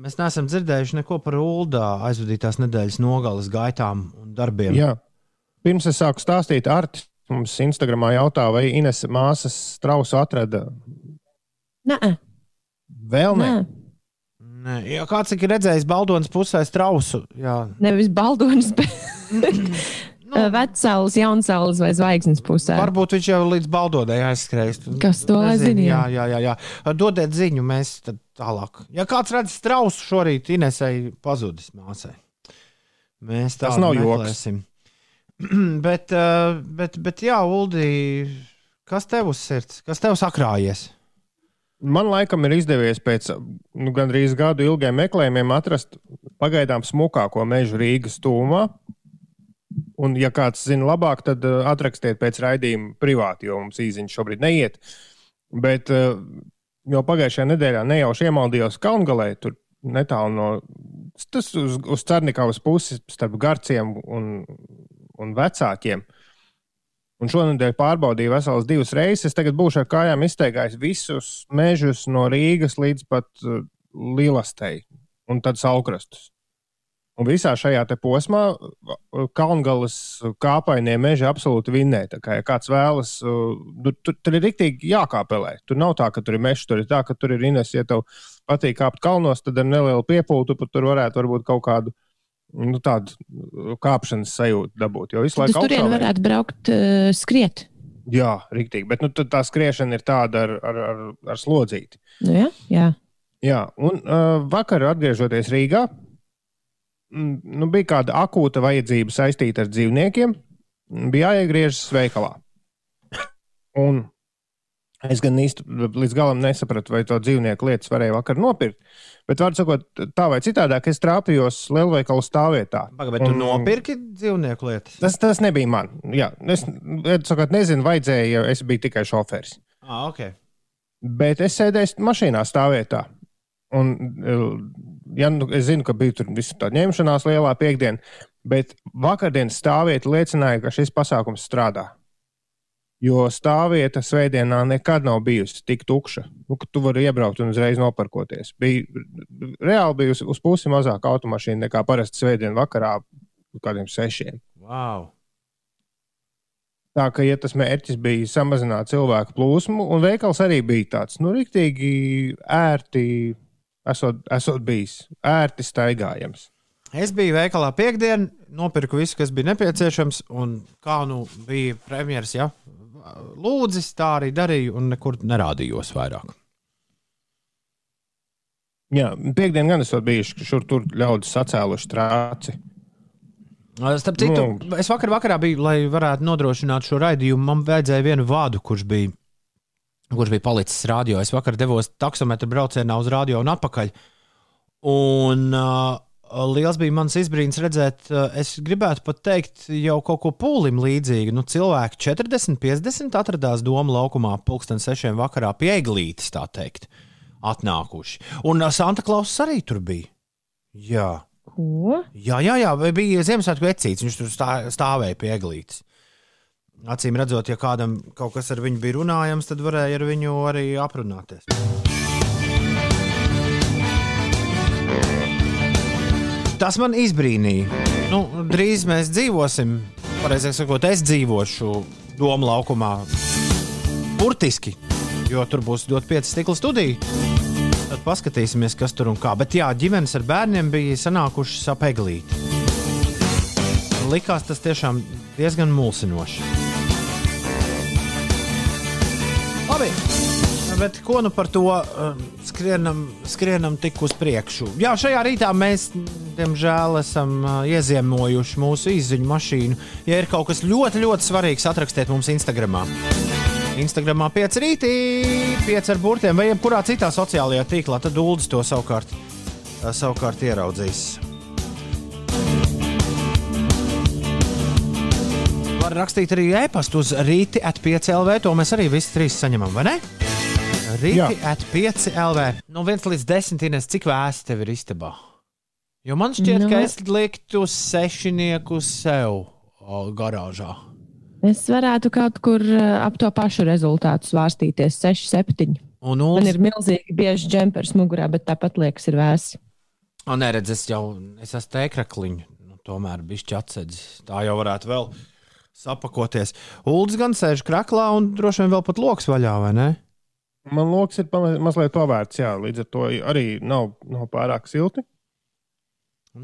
Mēs neesam dzirdējuši neko par Uldā aizvadītās nedēļas nogalas gaitām un darbiem. Jā. Pirms es sāku stāstīt, Artis mums Instagramā jautā, vai Ines māsas strausu atrada. Nē, Vēl nē. nē. Nē, jā, kāds ir redzējis Baldonas pusē strausu? Jā, nevis baldonis, bet *clears throat* nu, vecāls, jaunsaules vai zvaigznes pusē. varbūt viņš jau līdz Baldonai aizskrējis. Kas to lai zina, Jā, jā. jā, jā. Dodiet ziņu, mēs tad tālāk. Ja kāds redz strausu šorīt, Inesai pazudis māsai. Mēs Tas tādu nav joks. meklēsim. *clears throat* bet, uh, bet, bet, jā, Uldi, kas tev uz sirds? Kas tev sakrājies? Man laikam ir izdevies pēc nu, gandrīz gadu ilgiem meklējumiem atrast pagaidām smukāko mežu Rīgas tūmā. Un, ja kāds zina labāk, tad uh, atrakstiet pēc raidījuma privāti, jo mums īsiņš šobrīd neiet. Bet uh, jau pagājušajā nedēļā nejauši iemaldījos Kalngalē, tur netālu no tas uz, uz Cernikavas puses starp garciem un, un vecākiem. Un šonadēļ pārbaudīju veselas divas reizes. Es tagad būšu ar kājām izteigājis visus mežus no Rīgas līdz pat uh, Lielastei un tad Saukrastus. Un visā šajā posmā uh, Kalngalas kāpainie meži absolūti vinnē. Tā kā ja kāds vēlas, uh, tur, tur, tur ir rīktīgi jākāpelē. Tur nav tā, ka tur ir mežs, tur ir tā, ka tur ir ines. Ja tev patīk kāpt kalnos, tad ar nelielu piepūtu pat tur varētu varbūt kaut kādu nu, tādu uh, kāpšanas sajūtu dabūt. Jo visu laiku augšā vajag. varētu braukt uh, skriet. Jā, rīktīgi. Bet nu, tā skriešana ir tāda ar, ar, ar, ar slodzīti. Nu, jā, jā. Jā, un uh, vakar, atgriežoties Rīgā, nu, bija kāda akūta vajadzība saistīta ar dzīvniekiem. Bija jāiegriežas veikalā. Un es gan īsti līdz galam nesapratu, vai to dzīvnieku lietas varēja vakar nopirkt. Bet, vārdu sakot, tā vai citādāk, es trāpījos lielveikalu stāvvietā. Pagaid, bet tu Un- nopirki dzīvnieku lietas? Tas, tas nebija man. Jā, es sakot, nezinu, vajadzēja, jo es biju tikai šofērs. Ah, ok. Bet es sēdēju mašīnā stāvvietā. Un, ja, nu, es zinu, ka bija tur visu tā ņemšanās lielā piekdiena, bet vakardienas stāvvieta liecināja, ka šis pasākums strādā. Jo stāvvieta svētdienā nekad nav bijusi tik tukša, nu, tu vari iebraukt un uzreiz noparkoties. Bija, reāli bija uz, uz pusi mazāk automašīnu nekā parasti svētdienas vakarā kādiem sešiem. Wow. Tā kā ja tas mērķis bija samazināt cilvēku plūsmu, un veikals arī bija tāds, nu, rīktīgi ērti, esot, esot bijis ērti staigājams. Es biju veikalā piekdienā, nopirku visu, kas bija nepieciešams, un kā nu bija premjeras, ja lūdzis, tā arī darīju, un nekur nerādījos vairāk. Jā, piekdienā gan esot bijuši, ka šur tur ļaudis sacēluši trāci. Starp citu, Nu. es vakar vakarā biju, lai varētu nodrošināt šo raidījumu. Man vajadzēja vienu vādu, kurš bija, kurš bija palicis radio. Es vakar devos taksometru braucienā uz radio un atpakaļ. Un uh, liels bija mans izbrīns redzēt, uh, es gribētu pat teikt, jau kaut ko pūlim līdzīgu. Nu, cilvēki 40, 50 atradās Doma laukumā pulksten sešiem vakarā pie eglītes, tā teikt, atnākuši. Un uh, Santa Klauss arī tur bija. Jā. Ko? Jā, jā, jā, bija Ziemassvētku vecīts. Viņš tur stā, stāvēja pie eglītes. Acīm redzot, ja kādam kaut kas ar viņu bija runājams, tad varēja ar viņu arī aprunāties. Tas man izbrīnīja. Nu, drīz mēs dzīvosim, pareizāk sakot, es dzīvošu Doma laukumā. Burtiski, jo tur būs dot pieci stikla studija. Tad paskatīsimies, kas tur un kā. Bet jā, ģimenes ar bērniem bija sanākušas ap eglīti. Likās tas tiešām diezgan mulsinoši. Labi, bet ko nu par to uh, skrienam, skrienam tik uz priekšu? Jā, šajā rītā mēs, diemžēl, esam uh, ieziemojuši mūsu izziņu mašīnu. Ja ir kaut kas ļoti, ļoti svarīgs, atrakstiet mums Instagram. Instagramā 5 rītī, 5 ar burtiem vai jebkurā citā sociālajā tīklā, tad Dūlis to savukārt, savukārt ieraudzīs. Var rakstīt arī e-pastu uz rīti at 5 LV. To mēs arī visi trīs saņemam, vai ne? Rīti Jā. at 5 LV. No 1 līdz 10. Ines, cik vēsti tev ir istabā? Jo man šķiet, Nu. ka es liktu sešinieku sev garāžā. Es varētu kaut kur eh, ap to pašu rezultātu svārstīties. 6, 7. Un Man Ulas, ir milzīgi bieži džempers mugurā, bet tāpat liekas, ir vēsi. o, neredz, es jau es esmu tēkrakliņš. Nu, tomēr bišķi atsedzis. Tā jau varētu vēl sapakoties. Ulas gan sēž kraklā un droši vien vēl pat loks vaļā, vai ne? Man lokus ir mazliet pavērts, jā, līdz ar to arī nav, nav pārāk silti.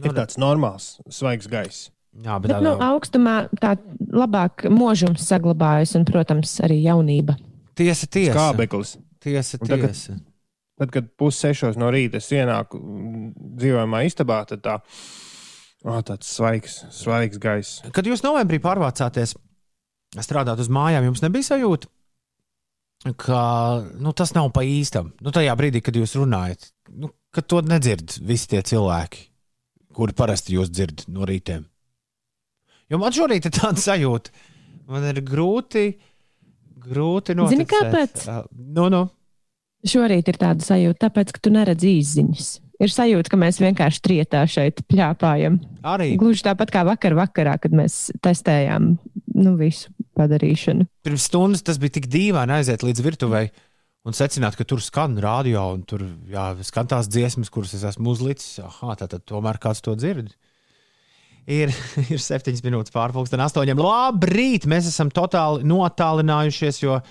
Ir tāds normāls, svaigs gaiss. Jā, bet Bet nu, tādā augstumā tā labāk mūžums saglabājas un, protams, arī jaunība. tiesa, tiesa. Skābeklis. Tiesa, Un tagad- tiesa. Tad, kad pussešos no rīta ienāku mm, dzīvojamā istabā, tad tā, oh, tāds svaigs, svaigs gaiss. Kad jūs novembrī pārvācāties strādāt uz mājām, jums nebija sajūta, ka nu, tas nav pa īstam. Nu, tajā brīdī, kad jūs runājat, nu, ka to nedzird visi tie cilvēki, kuri parasti jūs dzird no rītiem. Jo man šorīt ir tāda sajūta, man ir grūti, grūti noticēt. Zini, kāpēc? Uh, Nu, nu. Šorīt ir tāda sajūta, tāpēc, ka tu neredzi izziņas. Ir sajūta, ka mēs vienkārši trietā šeit pļāpājam. Arī Gluži tāpat kā vakar vakarā, kad mēs testējām nu, visu padarīšanu. pirms stundas tas bija tik dīvaini aiziet līdz virtuvei un secināt, ka tur skan radio un tur jā, skan tās dziesmas, kuras es esmu uzlicis. Aha, tā tad tomēr kāds to dzird. Ir, *laughs* ir septiņas minūtes pārpusdienas, astoņiem. Labrīt! Mēs esam totāli notālinājušies, jo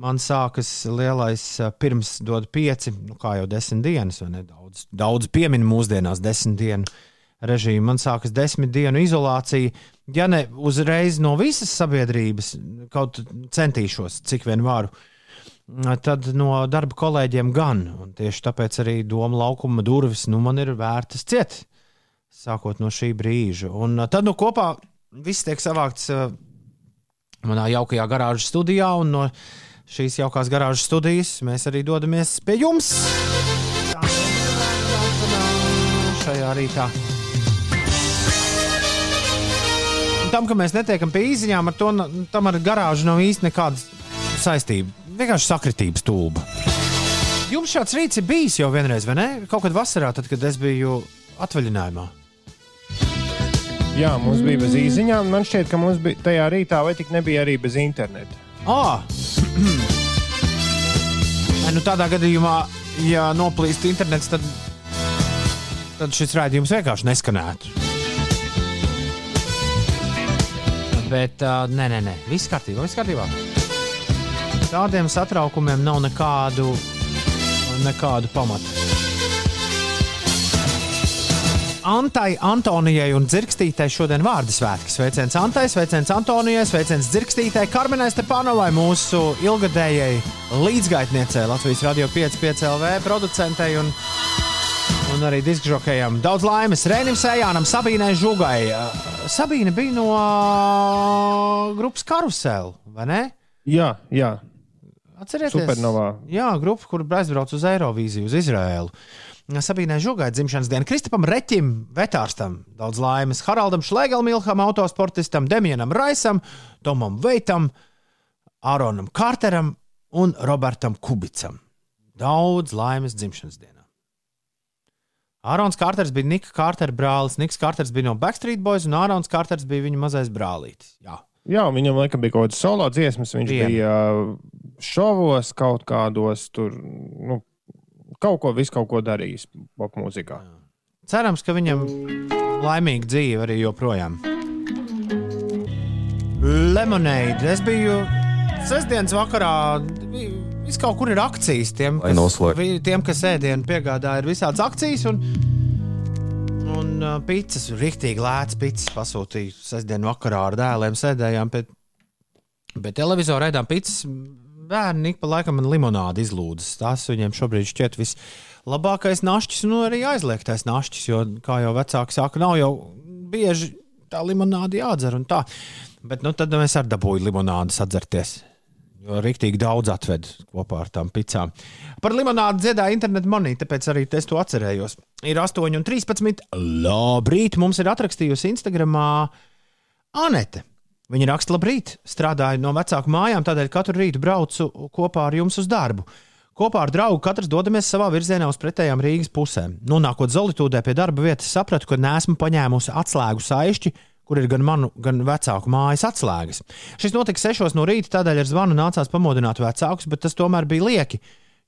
man sākas lielais pirms dod pieci, nu kā jau desmit dienas, vai ne? Daudz, daudz piemin mūsdienās desmit dienu režīmu. Man sākas desmit dienu izolācija. Ja ne uzreiz no visas sabiedrības, kaut centīšos, cik vien varu, tad no darba kolēģiem gan. Un tieši tāpēc arī doma laukuma durvis nu, man ir vērtas ciet, sākot no šī brīža. Un tad nu, kopā viss tiek savākts manā jaukajā garāžas studijā, no šīs jaukās garāžas studijas mēs arī dodamies pie jums. Šajā rītā. Tam, ka mēs netiekam pie īsiņām, ar to tam ar garāžu nav īsti nekāda saistība. Vienkārši sakritības tūba. Jums šāds rīts ir bijis jau vienreiz, vai ne? Kaut kad vasarā, tad, kad es biju atvaļinājumā. Jā, mums bija bez īsiņām. Man šķiet, ka mums bija tajā rītā, vai tik nebija arī bez interneta. Ah! Nu tādā gadījumā, ja noplīst internets, tad, tad šis raidījums vienkārši neskanētu. Bet uh, nē, nē, nē, viss kārtībā, viss kārtībā. Tādiem satraukumiem nav nekādu, nekādu pamatu. Antai, Antonijai un Zirkstītei šodien vārdu svētki. Sveiciens Antai, sveiciens Antonijai, sveiciens Zirkstītei, Karmenai Stepanovai, mūsu ilgadējai līdzgaitniecei Latvijas Radio 5,5 LV producentei un, un arī diskžokējam. Daudz laimes Rēnim Sējānam, Sabīnai Žugai. Uh, Sabīne bija no uh, grupas Karusel, vai ne? Jā, jā. Atcerieties, Supernovā. Jā, grupa, kur aizbrauc uz Eirovīziju, uz Izraēlu. Sabīnai Žugai dzimšanas diena, Kristapam Reķim, vetārstam, daudz laimes, Haraldam Šlegelmilham, autosportistam, Demienam Raisam, Tomam Veitam, Āronam Kārteram un Robertam Kubicam. Daudz laimes dzimšanas dienā. Ārons Kārters bija Nika Kārtera brālis, Niks Kārters bija no Backstreet Boys, un Ārons Kārters bija viņa mazais brālītis. Jā. Jā, viņam laikam bija kaut kādas solo dziesmas. Viņš Viena. bija šovos, kaut kādos tur, nu, kaut ko, visu kaut ko darījis popmūzikā. Cerams, ka viņam laimīga dzīve arī joprojām. Lemonade. Es biju sestdienas vakarā. Viss kaut kur ir akcijas. Tiem, kas, tiem, kas ēdienu piegādā, ir visādas akcijas. Un, un uh, pizzas, rīktīgi lētas pizzas pasūtīju sestdienas vakarā ar dēliem. Sēdējām pie, pie televizora, ēdām pizzas. Bērni ik pa laikam man limonādi izlūdzas. Tas viņiem šobrīd šķiet vislabākais našķis, un arī aizliegtais našķis. Jo, kā jau vecāki saka, nav jau bieži tā limonāde jādzer. Bet nu, tad mēs ar dabūju limonādi sadzerties. Jo rīktīgi daudz atved kopā ar tām pizzām. Par limonādi dziedāja internetu monī, tāpēc arī es to atcerējos. Ir 8 un 13. Labrīt! Mums ir atrakstījusi Instagramā Anete. Viņa raksta, labrīt, strādāju no vecāku mājām, tādēļ katru rītu braucu kopā ar jums uz darbu. Kopā ar draugu katrs dodamies savā virzienā uz pretējām Rīgas pusēm. Nonākot Zolītūdē pie darba vietas, sapratu, ka neesmu paņēmusi atslēgu saišķi, kur ir gan manu, gan vecāku mājas atslēgas. Šis notika 6 no rīta, tādēļ ar zvanu nācās pamodināt vecākus, bet tas tomēr bija lieki.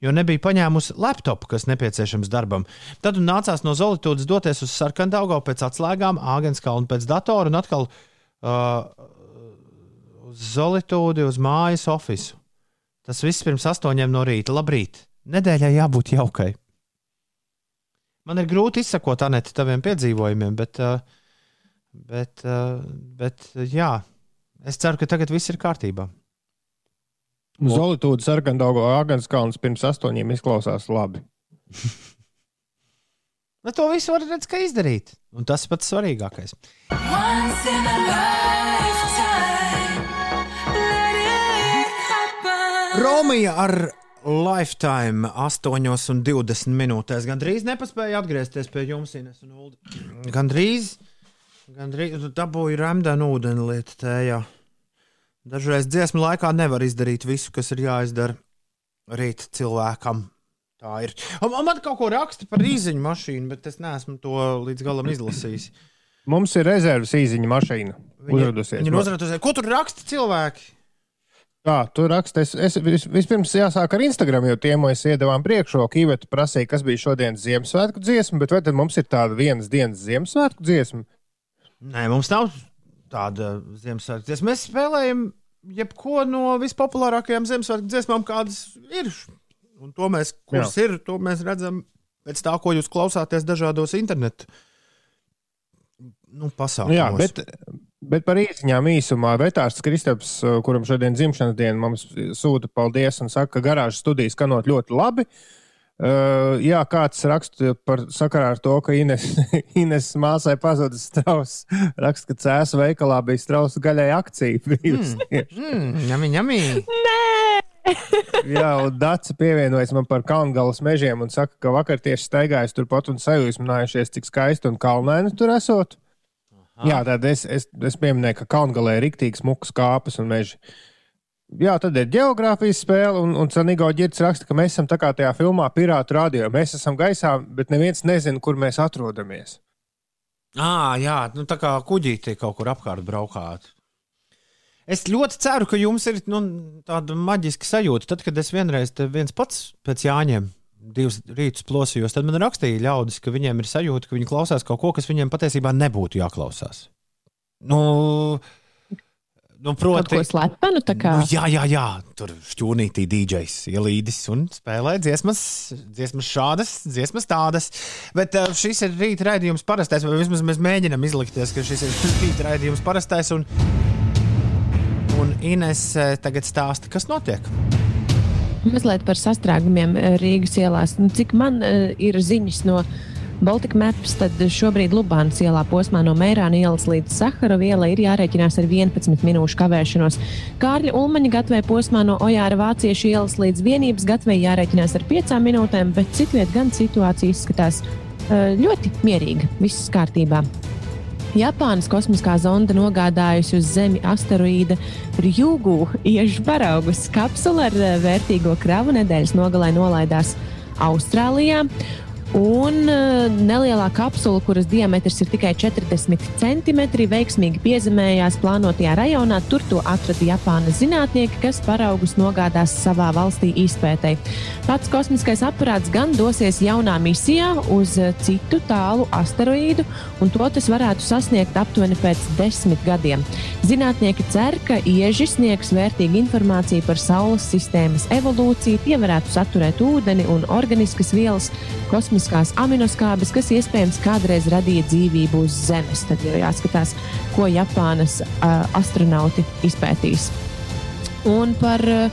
Jo nebija paņēmusi laptopu, kas nepieciešams darbam. Tad nācās no Zolītūdas doties uz Sarkandaugu pēc atslēgām, Āgenskalnu pēc datora un atkal uh, uz Zolītūdi, uz mājas ofisu. Tas viss pirms astoņiem no rīta. Labrīt! Nedēļai jābūt jaukai. Man ir grūti izsakot, Anete, taviem piedzīvojumiem, bet, uh, bet, uh, bet jā, es ceru, ka tagad viss ir kārtībā. Zolītūda sarkandaugo Āgānskalns pirms astoņiem izklausās labi. Bet *laughs* Nu, to visu var redzēt, ka izdarīt. Un tas ir pats svarīgākais. Once in a lifetime, Romija ar Lifetime 8,20 minūtēs. Gan drīz nepaspēja atgriezties pie jums, Ines un Ulu. Gan drīz, gan drīz dabūju rēmdēnu ūdeni lietu tējā. Dažreiz dziesmu laikā nevar izdarīt visu, kas ir jāizdara rīt cilvēkam. Tā ir. Man kaut ko raksta par īziņu mašīnu, bet es neesmu to līdz galam izlasījis. Mums ir rezerves īziņa mašīna. Uzradusies. Viņa ir uzradusies. Ko tur raksta cilvēki? Jā, tur raksta. Es, es vis- vispirms jāsāk ar Instagram, jo tiem mēs iedavām priekšroku. Iveta prasīja, kas bija šodienas Ziemassvētku dziesma, bet vai tad mums ir tāda vienas dienas Ziemassvētku dziesma? Nē, mums nav tāda Ziemassvētku dziesma. Mēs spēlējam jebko no vispopulārākajām Ziemassvētku dziesmām, kādas ir. Un to mēs, kuras ir, to mēs redzam pēc tā, ko jūs klausāties dažādos internetu nu, pasākumos. Jā, bet, bet par īsiņām īsumā Vetārs Kristaps, uh, kuram šodien dzimšanas diena, mums sūta paldies un saka, ka garāžas studijas skanot ļoti labi. Uh, jā, kāds raksta par sakarā ar to, ka Ines, *laughs* Ines māsai pazudis strauss. Raksta, ka cēlā veikalā bija strausa gaļai akcija. bijusi. Mm, ņemī. *laughs* Jā, un Dārsa pievienojas man par Kalngālas mežiem un saka, ka vakar tieši staigājis turpat un sajūsminājušies, cik skaisti un kalnaini tur esot. Aha. Jā, tad es, es, es pieminēju, ka Kalngālē ir rīktīgi smukas kāpes un meži. Jā, tad ir geogrāfijas spēle, un, un Canigo ģirds raksta, ka mēs esam tā kā tajā filmā Pirātu radio. Mēs esam gaisā, bet neviens nezina, kur mēs atrodamies. À, jā, nu, tā kā kuģītī kaut kur apkārt braukāt. Es ļoti ceru, ka jums ir nu, tāda maģiska sajūta. Tad, kad es vienreiz te viens pats pēc Jāņiem divus rītus plosījos, tad man rakstīja ļaudis, ka viņiem ir sajūta, ka viņi klausās kaut ko, kas viņiem patiesībā nebūtu jāklausās. Nu, Nu, Kaut proti, ko slepenu. Nu, jā, jā, jā, tur šķūnītī DJs ielīdis un spēlē dziesmas, dziesmas šādas, dziesmas tādas. Bet uh, šis ir rīta raidījums parastais, vai vismaz mēs mēģinām izlikties, ka šis ir *laughs* rīta raidījums parastais. Un, un Ines eh, tagad stāsta, kas notiek. Mazliet par sastrēgumiem eh, Rīgas ielās. Nu, Cik man uh, ir ziņas no Baltika Maps, tad šobrīd Lubānas ielā posmā no Mērāna ielas līdz Saharova ielai ir jārēķinās ar 11 minūšu kavēšanos. Kārļa Ulmaņa gatavē posmā no Ojāra Vāciešu ielas līdz vienības gatavē jārēķinās ar 5 minūtēm, bet citviet gan situācija izskatās uh, ļoti mierīga, viss kārtībā. Japānas kosmiskā zonda nogādājusi uz Zemi asteroīda Ryūgu iežu paraugus. Kapsula ar eh, vērtīgo kravu nedēļas nogalē nolaidās Austrālijā. Un uh, nelielā kapsula, kuras diametrs ir tikai 40 cm, veiksmīgi piezemējās plānotajā rajonā. Tur to atrada Japānas zinātnieki, kas paraugus nogādās savā valstī izpētēji. Pats kosmiskais aparāts gan dosies jaunā misijā uz uh, citu tālu asteroīdu, un to tas varētu sasniegt aptuveni pēc desmit gadiem. Zinātnieki cer, ka ieži sniegs vērtīgu informāciju par Saules sistēmas evolūciju. Tie varētu saturēt ūdeni un organiskas vielas, kosmiskās aminoskābes, kas iespējams kādreiz radīja dzīvību uz Zemes. Tad jau jāskatās, ko Japānas uh, astronauti izpētīs. Un par, uh,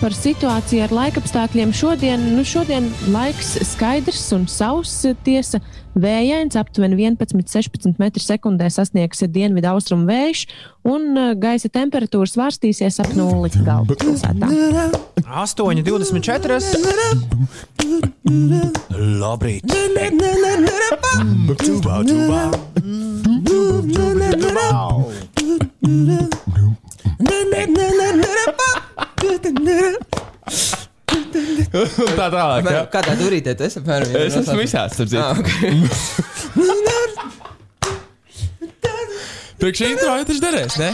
par situāciju ar laikapstākļiem šodien, nu šodien laiks skaidrs un sauss, tiesa vējains, aptuveni 11-16 m2 sasniegs dienvidu austrumu vējš, un uh, gaisa temperatūra svārstīsies ap nulli galvaspilsētā. 8,24. Labrīt! Tubā, tubā. Tā tālāk. Ja? kādā durītē tu esi? Apmēram, Es esmu visās, starp Ah, citu. okay. Priekš intro jau taču derēs, ne?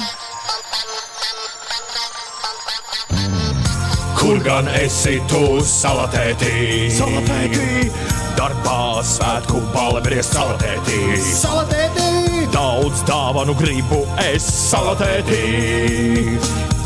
Kur gan esi tu salatētī? Salatētī! Darbā svētku balebries salatētī! Salatētī! Daudz dāvanu gribu es salatētī!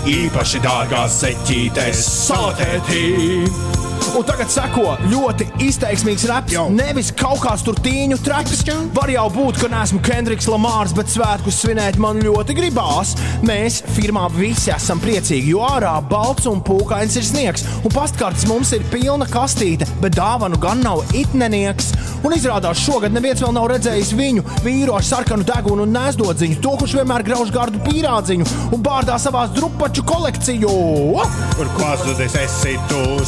Īpaši dārgās seķītes salatētī! Un tagad seko ļoti izteiksmīgs raps. Jau. Nevis kaut kāds tur tīņu traks. Var jau būt, ka neesmu Kendriks Lamārs, bet svētkus svinēt man ļoti gribās. Mēs firmā visi esam priecīgi, jo ārā balts un pūkains ir sniegs. Un pastkartes mums ir pilna kastīte, bet dāvanu gan nav itnenieks. Un izrādās, šogad neviens vēl nav redzējis viņu vīru ar sarkanu degunu un nēsdodziņu. To, kurš vienmēr grauž gardu pīrādziņu un bārdā savās drupaču kolekciju. Kur klausāties, esi tu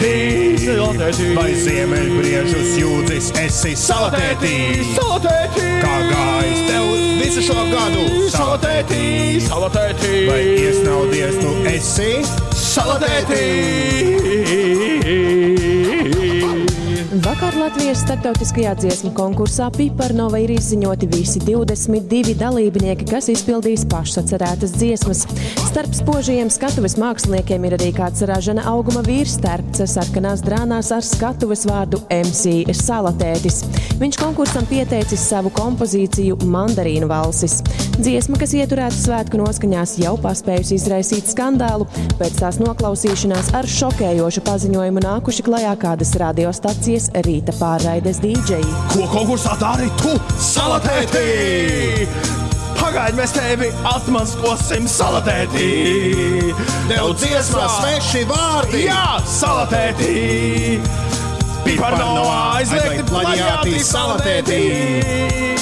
salatētī? Salatētī. Vai ziemeļbriežus jūdzis, esi salatētī? Salatētī! Kā gājis tev visu šo gadu? Salatētī! Salatētī! Vai iesnaudies tu esi Vakar Latvijas starptautiskajā dziesmu konkursā Piparnova ir izziņoti visi 22 dalībnieki, kas izpildīs pašsacerētas dziesmas. Starp spožajiem skatuves māksliniekiem ir arī kāds ražana auguma vīrs, terpce sarkanās drānās ar skatuves vārdu MC Salatētis. Viņš konkursam pieteicis savu kompozīciju Mandarīnu valsis. Dziesma, kas ieturēta svētku noskaņās, jau paspējusi izraisīt skandālu. Pēc tās noklausīšanās ar šokējošu paziņojumu nākuši klajā kādas radiostacijas rīta pārraides dīdžeji. Ko konkursā dari tu? Salatētī! Pagaid, mēs tevi atmaskosim salatētī! Tev dziesmā sveši vārdi! Jā, salatētī! Piparnovā aizliegti plaģiāti salatētī!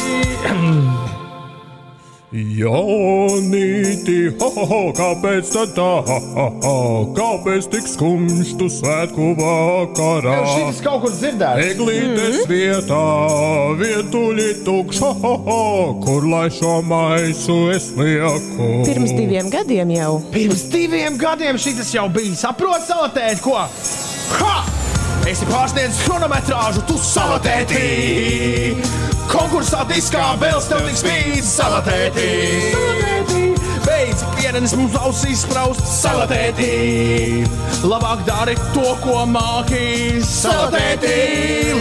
Jaunīti, ho, ho, ho, kāpēc tad tā, ha, ha, ha, kāpēc tik skumjš tu svētku vakarā? Šis kaut kur dzirdēts! Eglītes vietā, vietuļi tukšs, ho, ho, ho, kur lai šo maisu es lieku? Pirms diviem gadiem jau. Pirms diviem gadiem šis jau bija. Saproti, salatēt, ko? Ha! Esi pārsniedzis chronometrāžu, tu salatētī! Konkursā diskā vēl tik spīd salatētī! Salatētī! beidz pieredzi mums ausīs spraust salatētī. Labāk dari to, ko māki salatētī.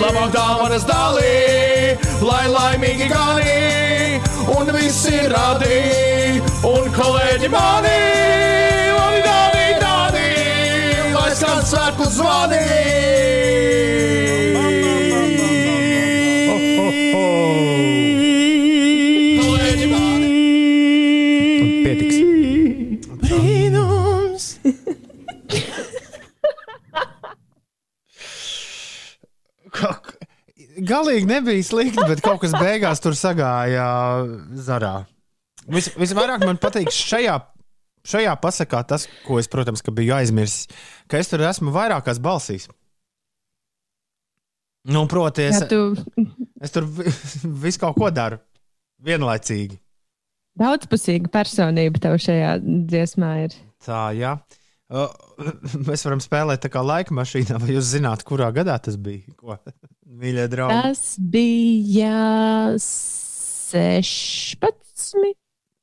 Labāk dāvanas dalī, lai laimīgi gani un visi radi. Un kolēģi mani, un dāvī, dāvī, lai skan svētku zvani. Galīgi nebija slikti, bet kaut kas beigās tur sagāja zarā. Vis, visvairāk man patīk šajā, šajā pasakā tas, ko es, protams, biju aizmirsis, ka es tur esmu vairākās balsīs. Nu, proti, es, Jā, tu es tur vi- *laughs* visu kaut ko daru vienlaicīgi. daudzpusīga personība tev šajā dziesmā ir. Tā, jā. Uh, *laughs* mēs varam spēlēt tā kā laika mašīnā, vai jūs zināt, kurā gadā tas bija? Ko? Mīļie draugi. Tas bija 16.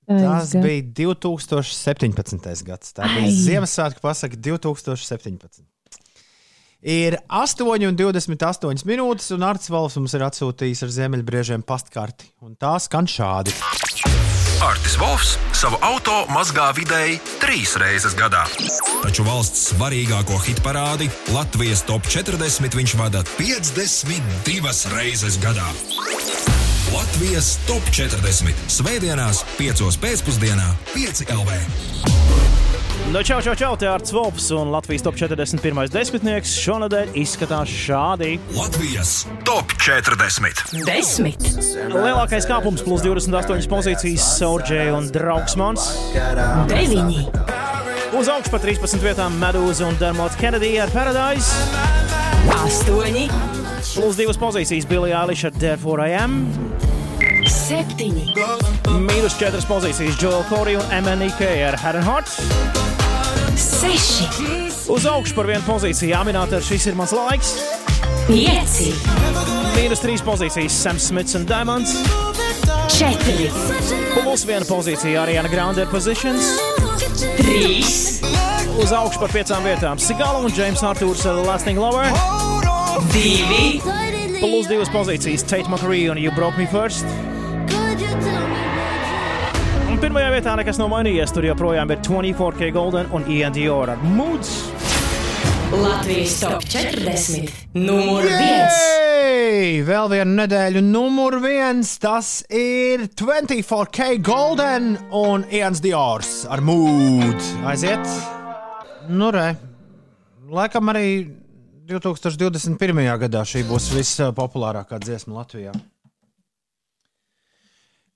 Tas bija 2017. gads. Tā bija Ai. Ziemassvētku pasaka 2017. Ir 8,28 minūtes, un Arts Valsts mums ir atsūtījis ar ziemeļbriežiem pastkarti. Un tā skan šādi. Artis Volfs savu auto mazgā vidēji trīs reizes gadā. Taču valsts svarīgāko hit parādi Latvijas top 40 viņš vada 52 reizes gadā. Latvijas top 40 Svētdienās, 5 pēcpusdienā, 5 LV. No čau, čau, čau, te Arts Vops un Latvijas top 41. desmitnieks šonadēļ izskatās šādi. Latvijas top 40. Desmit. Lielākais kāpums plus 28 pozīcijas Sorģē un Draugsmans. Deviņi. Uz augšu pa 13 vietām Medūza un Dermots Kennedy ar Paradise. Astoņi. Plus divas pozīcijas Billy Eilish ar Therefore I Am. Septiņi. Mīnus četras pozīcijas Joel Corey un MNK ar Heron Hot. 6. Uz augšu par vienu pozīciju jāminēta, šis ir mans laiks. 5. Mīnus 3 pozīcijas Sams Smits un Diamonds. 4. Plus viena pozīcija Ariana Grande Positions. 3. Uz augšu par piecām vietām Sigala un James Arthurs Lasting Lover. 2. Plus divas pozīcijas Tate McRae un You Broke Me First. Pirmajā vietā nekas nav mainījies. Tur joprojām ir 24K Golden un Ian Dior ar Moods. Latvijas top 40. Numur viens. Jej! Vēl viena nedēļa, numur viens. Tas ir 24K Golden un Ians Diors ar mūdu. Aiziet! Nu, re. Laikam arī 2021. gadā šī būs vispopulārākā dziesma Latvijā.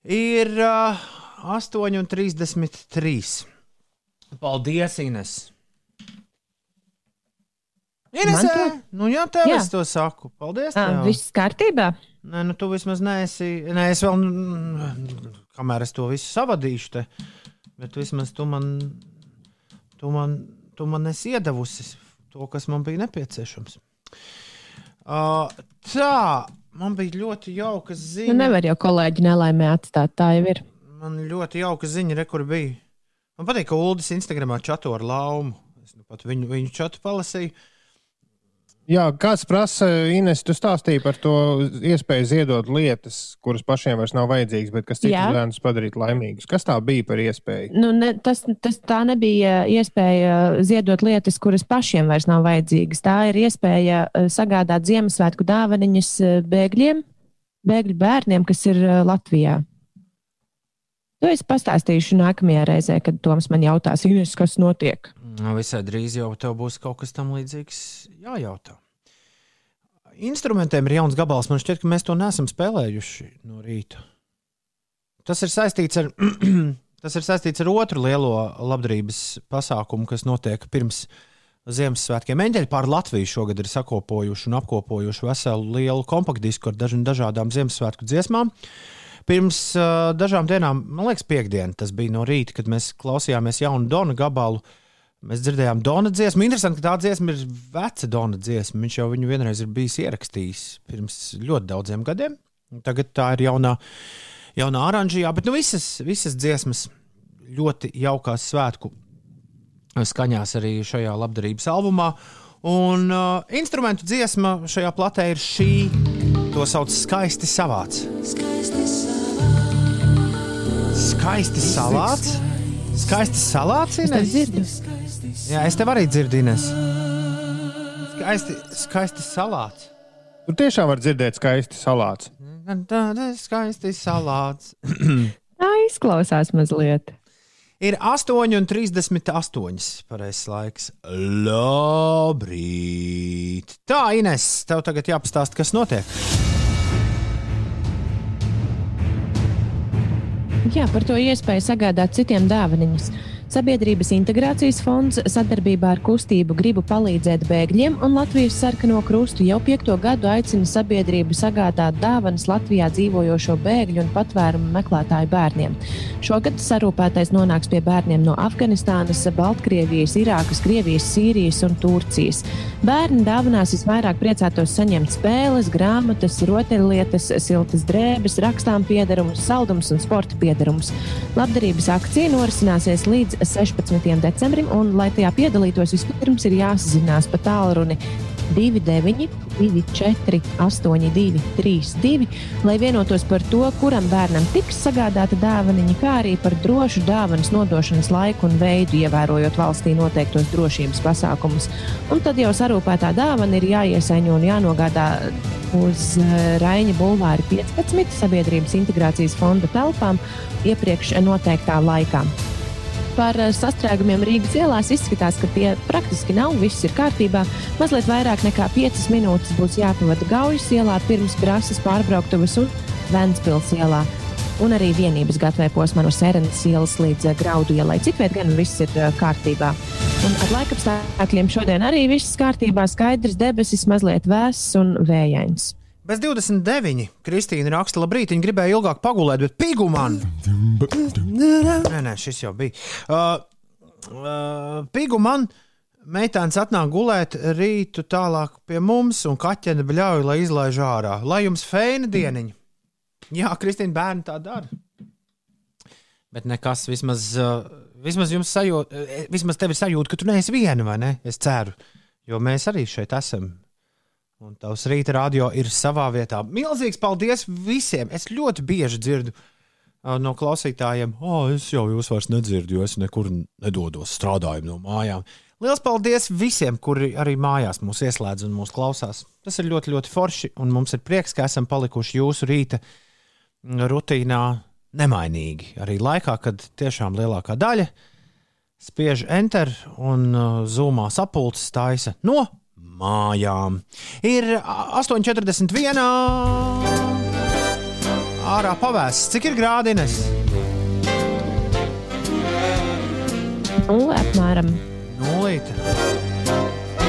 Ir uh, 8,33. Paldies, Ines! Ines, nu jā, tev Jā. es to saku. Paldies! Tā, viss kārtībā. Nē, nu tu vismaz neesi. Nē, es vēl, kamēr es to visu savadīšu, te, bet vismaz tu man, tu man, tu man esi iedavusi to, kas man bija nepieciešams. Uh, tā, man bija ļoti jauka Nu, ziņa. nevar jau kolēģi nelaimē atstāt. Tā jau ir. Man ļoti jauka ziņa, re, kur bija. Man patīk, ka Ulas Instagramā čato ar laumu. Es nu pat viņu, viņu čatu palasīju. Jā, kāds prasa, Ines, tu stāstīji par to iespēju ziedot lietas, kuras pašiem vairs nav vajadzīgas, bet kas citus bērnus padarīt laimīgus. Kas tā bija par iespēju? Nu, ne, tas, tas tā nebija iespēja ziedot lietas, kuras pašiem vairs nav vajadzīgas. Tā ir iespēja eh, sagādāt Ziemassvētku dāvanas bēgļiem, bēgļu bērniem, kas ir eh, Latvijā. To es pastāstīšu nākamajā reizē, kad Toms man jautās, Ines, kas notiek. Nu, Visai drīz jau tev būs kaut kas tam līdzīgs jājautā. Instrumentiem ir jauns gabals. Man šķiet, ka mēs to neesam spēlējuši no rīta. Tas ir saistīts ar, *clears throat* tas ir saistīts ar otru lielo labdarības pasākumu, kas notiek pirms Ziemassvētkiem. Eņģeļi pār Latviju šogad ir sakopojuši un apkopojuši veselu lielu kompaktdisku ar daž dažādām Ziemassvētku dziesmām. Pirms uh, dažām dienām, man liekas, piekdiena tas bija no rīta, kad mēs klausījāmies jaunu Dona gabalu. Mēs dzirdējām Dona dziesmu. Interesanti, ka tā dziesma ir veca Dona dziesma. Viņš jau viņu vienreiz ir bijis ierakstījis pirms ļoti daudziem gadiem. Tagad tā ir jaunā, jaunā oranžijā, bet nu visas, visas dziesmas ļoti jaukās svētku skaņās arī šajā labdarības albumā. Un uh, instrumentu dziesma šajā platē ir šī. To sauc skaisti savāds. Skaisti salāts. Skaisti salāts. Es tevi Ines? dzirdu. Jā, es tev arī dzirdu, Ines. Skaisti, skaisti salāts. Tur tiešām var dzirdēt skaisti salāts. Skaisti salāts. *clears throat* Tā izklausās mazliet. Ir 8,38. Pareizais laiks. Labrīt! Tā, Ines, tev tagad jāpastāsta, kas notiek. Jā, par to iespēju sagādāt citiem dāvaniņus. Sabiedrības integrācijas fonds sadarbībā ar kustību Gribu palīdzēt bēgļiem un Latvijas sarkano krustu jau piekto gadu aicina sabiedrību sagādāt dāvanas Latvijā dzīvojošo bēgļu un patvērumu meklētāju bērniem. Šogad sarūpētais nonāks pie bērniem no Afganistānas, Baltkrievijas, Irākas, Krievijas, Sīrijas un Turcijas. Bērni dāvanās visvairāk priecātos saņemt spēles, grāmatas, rotaļlietas, siltas drēbes, rakstām piedarumus, saldumus un sporta piedarumus. Labdarības akcija norisināsies līdz 16. decembrim, un, lai tajā piedalītos, vispirms ir jāsazinās pa tālruni 29, 24, 82, 32, lai vienotos par to, kuram bērnam tiks sagādāta dāvaniņa, kā arī par drošu dāvanas nodošanas laiku un veidu, ievērojot valstī noteiktos drošības pasākumus. Un tad jau sarūpētā dāvana ir jāiesaiņo un jānogādā uz eh, Raņa Bulvāra 15 sabiedrības integrācijas fonda telpām iepriekš noteiktā laikā par eh, sastrēgumiem Rīgas ielās izskatās, ka tie praktiski nav. Viss ir kārtībā. Mazliet vairāk nekā 5 minūtes būs jāpavada Gaujas ielā, pirms Brāzas pārbrauktuvas un Ventspils ielā. Un arī vienības gatavē posmā no Sērenes ielas līdz eh, Graudu ielai. Citviet gan viss ir eh, kārtībā. Un ar laikapstākļiem šodien arī viss kārtībā. Skaidrs debesis, mazliet vēss un vējains. Bez 29. Kristīna raksta, labrīt, viņa gribēja ilgāk pagulēt, bet pigu man! Nē, nē, šis jau bija. Uh, uh, pigu man! Meitēns atnāk gulēt rītu tālāk pie mums, un kaķene bļauj, lai izlaiž ārā. Lai jums feina dieniņa! Jā, Kristīna, bērni tā dara. Bet nekas, vismaz, uh, vismaz jums sajūta, vismaz tev ir sajūta, ka tu neesi viena, vai ne? Es ceru, jo mēs arī šeit esam. Un tavs rīta radio ir savā vietā. Milzīgs paldies visiem! Es ļoti bieži dzirdu uh, no klausītājiem, oh, es jau jūs vairs nedzirdu, jo es nekur nedodos strādājumu no mājām. Lielas paldies visiem, kuri arī mājās mūs ieslēdz un mūs klausās. Tas ir ļoti, ļoti forši, un mums ir prieks, ka esam palikuši jūsu rīta rutīnā nemainīgi. Arī laikā, kad tiešām lielākā daļa spiež enter un uh, zūmā sapulces taisa no mājām. Ir 8,41. Ārā pavēsts. Cik ir grādines? Nu, apmēram. Nulīte.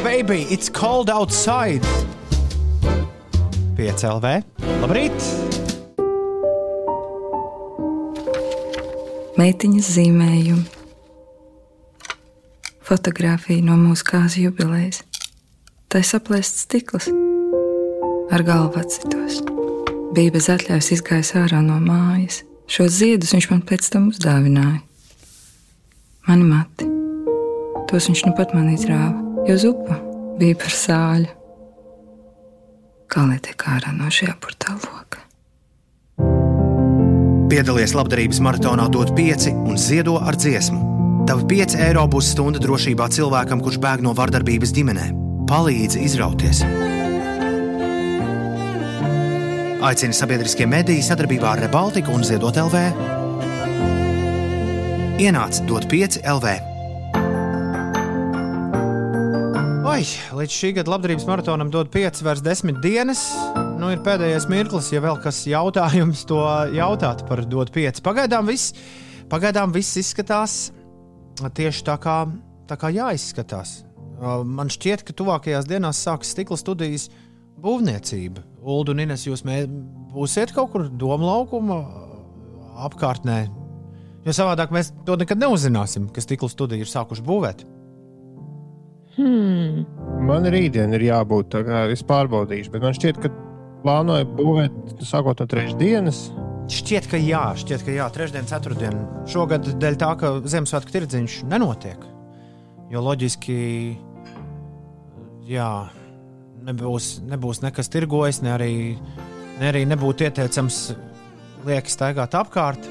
Baby, it's cold outside. 5 LV. Labrīt! meitiņas zīmējumi, fotografija no mūsu kāzu jubilejas. Tā ir saplēsts stikls ar galvu atsitos. Bija bez atļaujas izgājis ārā no mājas. Šos ziedus viņš man pēc tam uzdāvināja. Mani mati. Tos viņš nu pat man izrāva, jo zupa bija par sāļu. Kā lai tiek ārā no šī apurtā loka? Piedalies labdarības maratonā, dod 5 un ziedo ar dziesmu. Tavi 5 eiro būs stunda drošībā cilvēkam, kurš bēg no vardarbības ģimenē. Palīdzi izrauties! Aicini sabiedriskie mediji sadarbībā ar Rebaltiku un Ziedot LV. Ienāc dot 5 LV. Oi, līdz šī gada labdarības maratonam dod 5 vairs 10 dienas. Nu, ir pēdējais mirklis, ja vēl kas jautājums to jautāt par dot 5. Pagaidām viss, pagaidām viss izskatās tieši tā kā, tā kā jāizskatās. Uh, Man šķiet, ka tuvākajās dienās sāksies stikla studijas būvniecība. Ulu un Ines, jūs mē, būsiet kaut kur doma laukuma apkārtnē. Jo savādāk mēs to nekad neuzzināsim, ka stikla studija ir sākuši būvēt. Hmm. Man rītdien ir jābūt, kā es pārbaudīšu, bet man šķiet, ka plānoju būvēt sākot no trešdienas. Šķiet, ka jā, šķiet, ka jā, trešdien, ceturtdien. Šogad dēļ tā, ka Ziemassvētku tirdziņš nenotiek. Jo loģiski, jā, nebūs, nebūs nekas tirgojas, ne arī, ne arī nebūtu ieteicams lieki staigāt apkārt.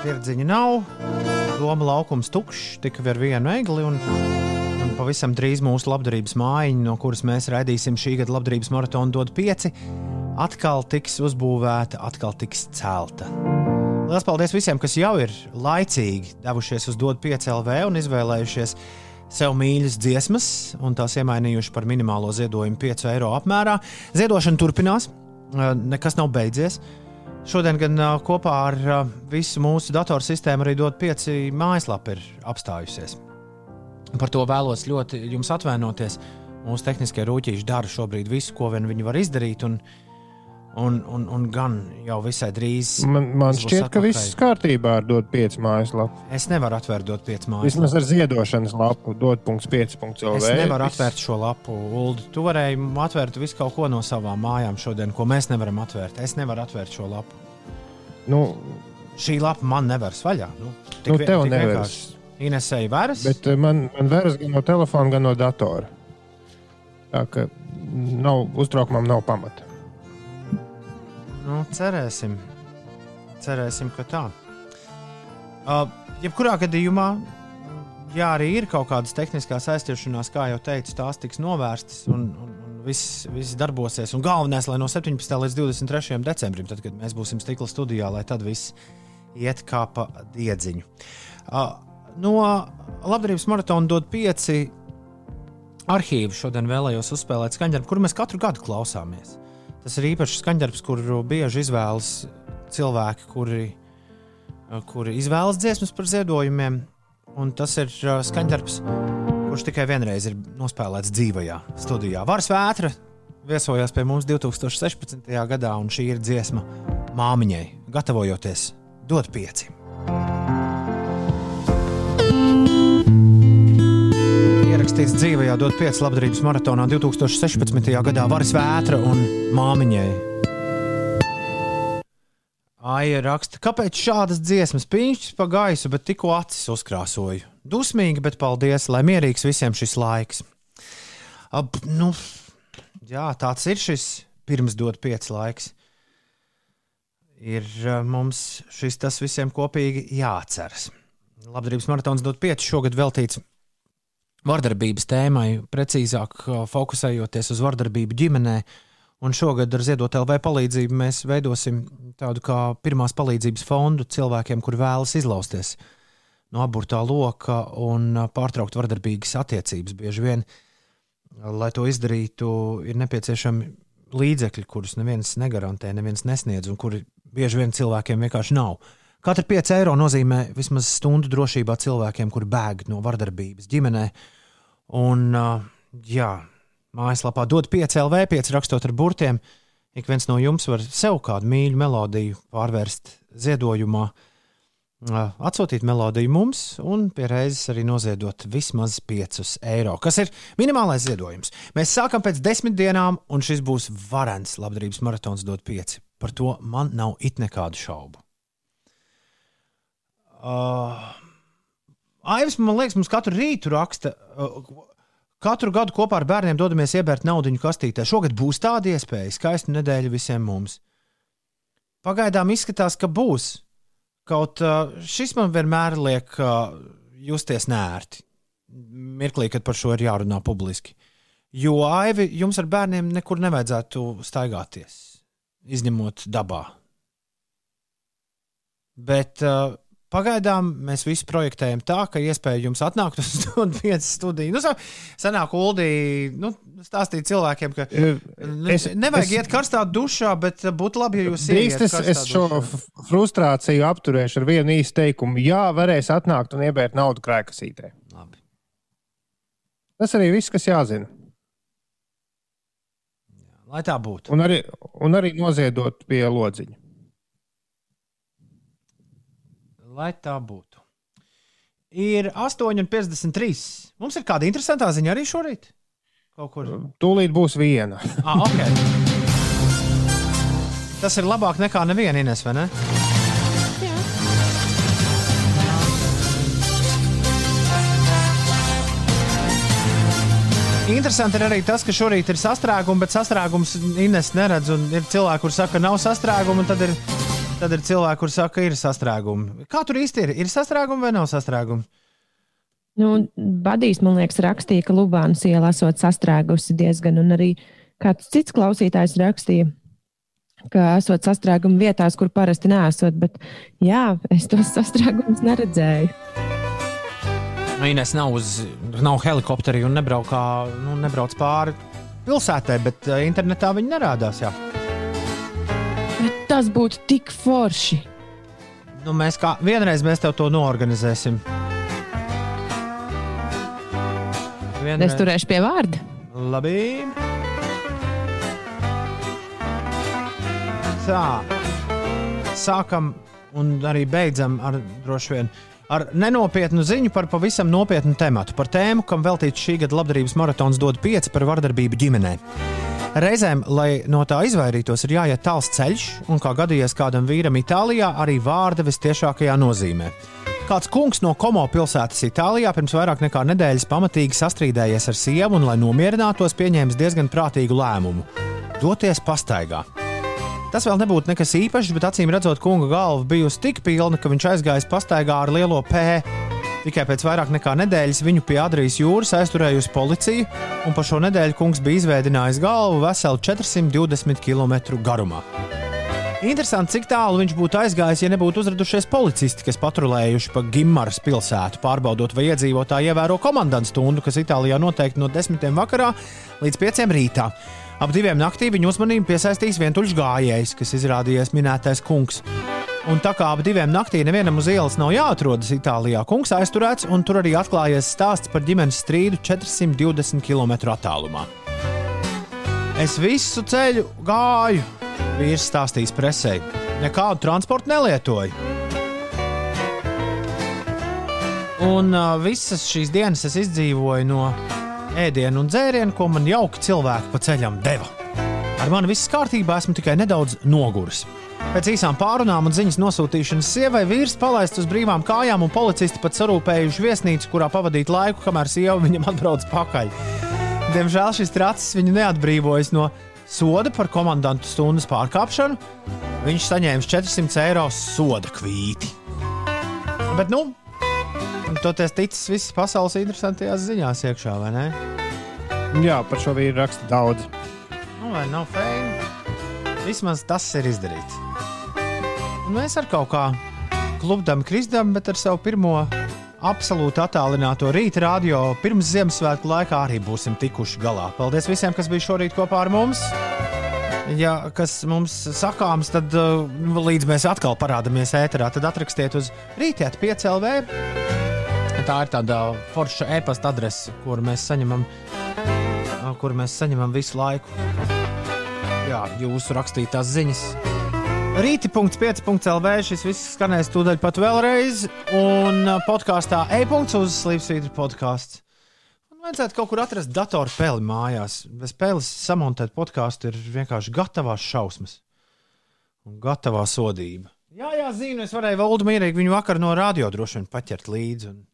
Tirdziņa nav, doma laukums tukšs, tikai ar vienu egli. Un, un pavisam drīz mūsu labdarības mājiņa, no kuras mēs raidīsim šī gada labdarības maratonu, dod pieci atkal tiks uzbūvēta, atkal tiks celta. Lielas paldies visiem, kas jau ir laicīgi devušies uz DOT 5LV un izvēlējušies sev mīļas dziesmas, un tās iemainījuši par minimālo ziedojumu 5 eiro apmērā. Ziedošana turpinās, nekas nav beidzies. Šodien gan kopā ar visu mūsu datorsistēmu arī DOT 5 mājaslapa ir apstājusies. Par to vēlos ļoti jums atvainoties. Mūsu tehniskie rūtīši dara šobrīd visu, ko vien viņi var izdarīt. Un, uh, Un, un, un gan jau visai drīz. Man, man šķiet, ka viss kārtībā ar dot 5 mājaslapu. Es nevaru atvērt dot 5 mājaslapu. Vismaz ar ziedošanas lapu, dot 5.lv. Es nevaru atvērt šo lapu. Uldi, tu varēji atvērt visu kaut ko no savām mājām šodien, ko mēs nevaram atvērt. Es nevaru atvērt šo lapu. Nu, Šī lapa man nevar vaļā. Nu, tik, nu, tev nevar. Inesēji veras. Bet eh, man, man veras gan no telefona, gan no datora. Tā ka nav, uztraukumam nav pamata. Nu, cerēsim. cerēsim, ka tā. Uh, jebkurā gadījumā, ja arī ir kaut kādas tehniskās aizķeršanās, kā jau teicu, tās tiks novērstas un, un, un viss, viss darbosies. Un galvenais, lai no 17. līdz 23. decembrim, tad, kad mēs būsim stikla studijā, lai tad viss iet kā pa diedziņu. Uh, no labdarības maratona dod pieci arhīvi. Šodien vēlējos uzspēlēt skaņdarbu, kuru mēs katru gadu klausāmies. Tas ir īpašs skaņdarbs, kuru bieži izvēlas cilvēki, kuri, kuri izvēlas dziesmas par ziedojumiem. Un tas ir uh, skaņdarbs, kurš tikai vienreiz ir nospēlēts dzīvajā studijā. Vārs Vētra viesojās pie mums 2016. gadā, un šī ir dziesma māmiņai, gatavojoties dot pieci. Ierakstīts dzīvajā dot 5 labdarības maratonā 2016. gadā Varas vētra un māmiņai. Aija raksta, kāpēc šādas dziesmas pīņķis pa gaisu, bet tikko acis uzkrāsoju. Dusmīgi, bet paldies, lai mierīgs visiem šis laiks. Ab, nu, jā, tāds ir šis pirms dot pieci laiks. Ir eh, mums šis tas visiem kopīgi jāatceras. Labdarības maratons dot pieci šogad veltīts vardarbības tēmai, precīzāk fokusējoties uz vardarbību ģimenē. Un šogad ar Ziedot LV palīdzību mēs veidosim tādu kā pirmās palīdzības fondu cilvēkiem, kur vēlas izlausties no aburtā loka un pārtraukt vardarbīgas attiecības. Bieži vien, lai to izdarītu, ir nepieciešami līdzekļi, kurus neviens negarantē, neviens nesniedz, un kuri bieži vien cilvēkiem vienkārši nav. Katra 5 eiro nozīmē vismaz stundu drošībā cilvēkiem, kuri bēg no vardarbības ģimenē. Un, jā, mājaslapā dod 5 LV, 5 rakstot ar burtiem. Ik viens no jums var sev kādu mīļu melodiju pārvērst ziedojumā, atsūtīt melodiju mums un pie reizes arī noziedot vismaz 5 eiro, kas ir minimālais ziedojums. Mēs sākam pēc desmit dienām, un šis būs varants labdarības maratons dot 5. Par to man nav it nekādu šaubu. Uh, Aivis, man liekas, mums katru rītu raksta. Uh, Katru gadu kopā ar bērniem dodamies iebērt naudu kastītē. Šogad būs tāda iespēja. Skaista nedēļa visiem mums. Pagaidām izskatās, ka būs. Kaut uh, šis man vienmēr liek uh, justies nērti. Mirklī, kad par šo ir jārunā publiski. Jo Aivi, jums ar bērniem nekur nevajadzētu staigāties, izņemot dabā. Bet uh, Pagaidām mēs visi projektējam tā, ka iespēja jums atnākt uz *laughs* viens studiju. Nu, senāk, Uldī, nu, stāstīt cilvēkiem, ka es, nevajag es, iet karstā dušā, bet būtu labi, ja jūs iet. Es, es šo dušā. frustrāciju apturēšu ar vienu īstu teikumu. Jā, varēs atnākt un iebērt naudu krēkasītē. Labi. Tas arī viss, kas jāzina. Lai tā būtu. Un arī, un arī noziedot pie lodziņa. Lai tā būtu. Ir 8,53. Mums ir kāda interesanta ziņa arī šorīt. Kaut kur. Tūlīt būs viena. *laughs* ah, okay. Tas ir labāk nekā neviena Ines, vai ne? Interesanti ir arī tas, ka šorīt ir sastrēgums, bet sastrēgums Ines neredz. un Ir cilvēki, kuriem saka, ka nav sastrēguma, un tad ir, tad ir cilvēki, kuriem saka, ka ir sastrēgumi. Kā tur īsti ir? Ir sastrēgumi vai nav sastrēgumi? Nu, Badīs, man liekas, rakstīja, ka Lubānas iela esot sastrēgusi diezgan, un arī kāds cits klausītājs rakstīja, ka esot sastrēgumi vietās, kur parasti nesot, bet jā, es tos sastrēgumus neredzēju. Nu, Ines nav, uz, nav helikopteri un nebrauc, kā, nu, nebrauc pāri pilsētai, bet uh, internetā viņi nerādās. Jā. Bet tas būtu tik forši. Nu, mēs kā vienreiz mēs tev to noorganizēsim. Es turēšu pie vārda. Labi. Tā. Sākam un arī beidzam ar droši vien. Ar nenopietnu ziņu par pavisam nopietnu tematu. Par tēmu, kam veltīts šī gada labdarības maratons, dod pieci par vardarbību ģimenē. Reizēm, lai no tā izvairītos, ir jāiet tāls ceļš, un kā gadījies kādam vīram Itālijā, arī vārda visciešākajā nozīmē. Kāds kungs no Komo pilsētas Itālijā pirms vairāk nekā nedēļas pamatīgi sastrīdējies ar sievu un, lai nomierinātos, pieņēmis diezgan prātīgu lēmumu - doties pastaigā. Tas vēl nebūtu nekas īpašs, bet acīm redzot, kunga galva bijusi tik pilna, ka viņš aizgājis pastaigā ar lielo P. Tikai pēc vairāk nekā nedēļas viņu pie Adrijas jūras aizturējusi policija, un pa šo nedēļu kungs bija izveidojis galvu veselu 420 km garumā. Interesanti, cik tālu viņš būtu aizgājis, ja nebūtu uzradušies policisti, kas patrulējuši pa Gimaras pilsētu, pārbaudot, vai iedzīvotāji ievēro komandantu stundu, kas Itālijā noteikti no 10. vakarā līdz 5. rītā. Ap diviem naktī viņa uzmanību piesaistīs vientuļš gājējs, kas izrādījies minētais kungs. Un tā kā ap diviem naktī nevienam uz ielas nav jāatrodas Itālijā, kungs aizturēts, un tur arī atklājies stāsts par ģimenes strīdu 420 km attālumā. Es visu ceļu gāju, vīrs stāstījis presē. Nekādu transportu nelietoju. Un uh, visas šīs dienas es izdzīvoju no ēdienu un dzērienu, ko man jauki cilvēki pa ceļam deva. Ar mani viss kārtībā, esmu tikai nedaudz noguris. Pēc īsām pārunām un ziņas nosūtīšanas sievai vīrs palaists uz brīvām kājām, un policisti pat sarūpējuši viesnīcu, kurā pavadīt laiku, kamēr sieva *laughs* viņam atbrauc pakaļ. Diemžēl šis tracis viņu neatbrīvojas no soda par komandantu stundas pārkāpšanu. Viņš saņēma 400 eiro soda kvīti. Bet, nu, toties ticis visas pasaules interesantajās ziņās iekšā, vai ne? Jā, par šo vīru raksta daudz. Nu, vai nav feini? Vismaz tas ir izdarīts. Un mēs ar kaut kā klubdam, kristam, bet ar savu pirmo absolūti attālināto rīta radio pirms Ziemassvētku laikā arī būsim tikuši galā. Paldies visiem, kas bija šorīt kopā ar mums. Ja kas mums sakāms, tad uh, līdz mēs atkal parādāmies ēterā, tad atrakstiet uz 5 LV. Tā ir tāda forša e-pasta adrese, kuru mēs saņemam, kur mēs saņemam visu laiku. Jā, jūsu rakstītās ziņas. Rīti.5.lv šis viss skanēs tūdaļ pat vēlreiz, un podkāstā e-punkts uz Slipsvītra podkāsts. Vajadzētu kaut kur atrast datoru peli mājās. Bez peles samontēt podkāstu ir vienkārši gatavās šausmas un gatavā sodība. Jā, jā, zinu, es varēju valdu mierīgi viņu vakar no radio droši vien paķert līdzi. un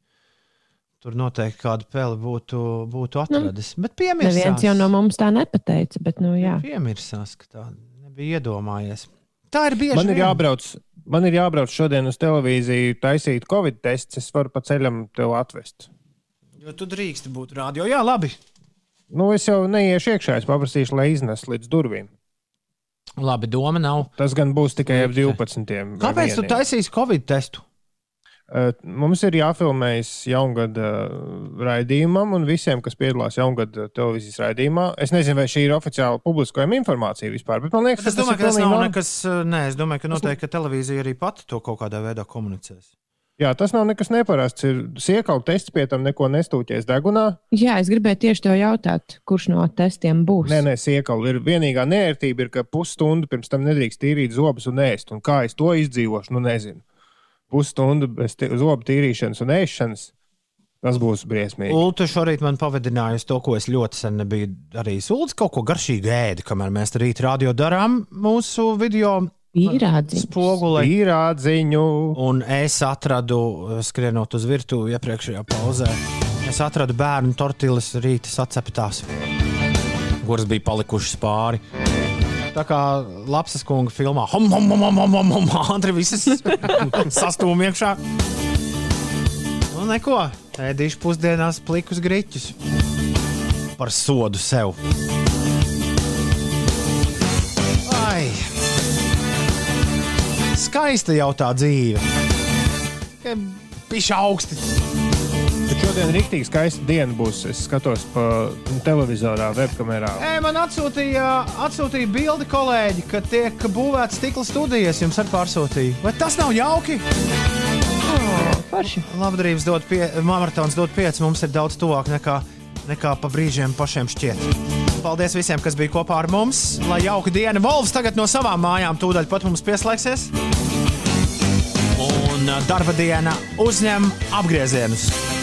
Tur noteikti kāda peli būtu, būtu atradis. Nu, bet piemirsās. Neviens jau no mums tā nepateica, bet, nu, jā. Piemirsās, ka tā nebija iedomājies. Tā ir bieži. Man ir vien. jābrauc, man ir jābrauc šodien uz televīziju, taisīt covid tests. Es varu pa ceļam tev atvest. Jo tu drīksti būt radio. Jā, labi. Nu, es jau neiešu iekšā, es paprasīšu, lai iznes līdz durvīm. Labi, doma nav. Tas gan būs tikai ap 12. Kāpēc tu taisīsi covid testu? Uh, Mums ir jāfilmējas jaungada raidījumam, un visiem, kas piedalās jaungada televīzijas raidījumā, es nezinu, vai šī ir oficiāla publiskojuma informācija vispār. Bet man liekas, Es tas domāju, ir ka tas nav norm- nekas. Nē, es domāju, ka noteikti ka televīzija arī pati to kaut kādā veidā komunicēs. Jā, tas nav nekas neparasts. Ir siekalu tests pie tam neko nestūties degunā. Jā, es gribēju tieši to jautāt, kurš no testiem būs. Nē, nē, siekalu ir vienīgā nērtība, ir, ka pusstundu pirms tam nedrīkst tīrīt zobus un ēst. Un kā es to izdzīvošu, nu nezinu. Pusstundu bez zobu tīrīšanas un ēšanas. Tas būs briesmīgi. Ulta šorīt man pavadināja to, ko es ļoti sen nebiju darījis. Ulds kaut ko garšīgu ēda, kamēr mēs rīt radio darām mūsu video. Īrādziņu. Un es atradu, skrienot uz virtuvi iepriekšējā pauzē, es atradu bērnu tortīlas rīta saceptās, kuras bija palikušas pāri. Tā kā Lapsas kunga filmā, hom, hom, hom, hom, hom, Andri visas *laughs* sastūm iekšā. Nu, neko, ēdīšu pusdienās plikus griķus par sodu sev. Ai! Skaista jau tā dzīve. Pišķi augsti. Šodien rīktīgi skaista diena būs. Es skatos pa televizorā, webkamerā. Ē, man atsūtīja, atsūtīja bildi kolēģi, ka tiek būvēts stikla studijas. Jums arī pārsūtīja. Vai tas nav jauki? Forši. Labdarības dod pie, maratons dod pieci. Mums ir daudz tuvāk nekā, nekā pa brīžiem pašiem šķiet. Paldies visiem, kas bija kopā ar mums. Lai jauka diena. Volvs tagad no savām mājām tūdaļ pat mums pieslēgsies. Un darba diena uzņem apgriezienus.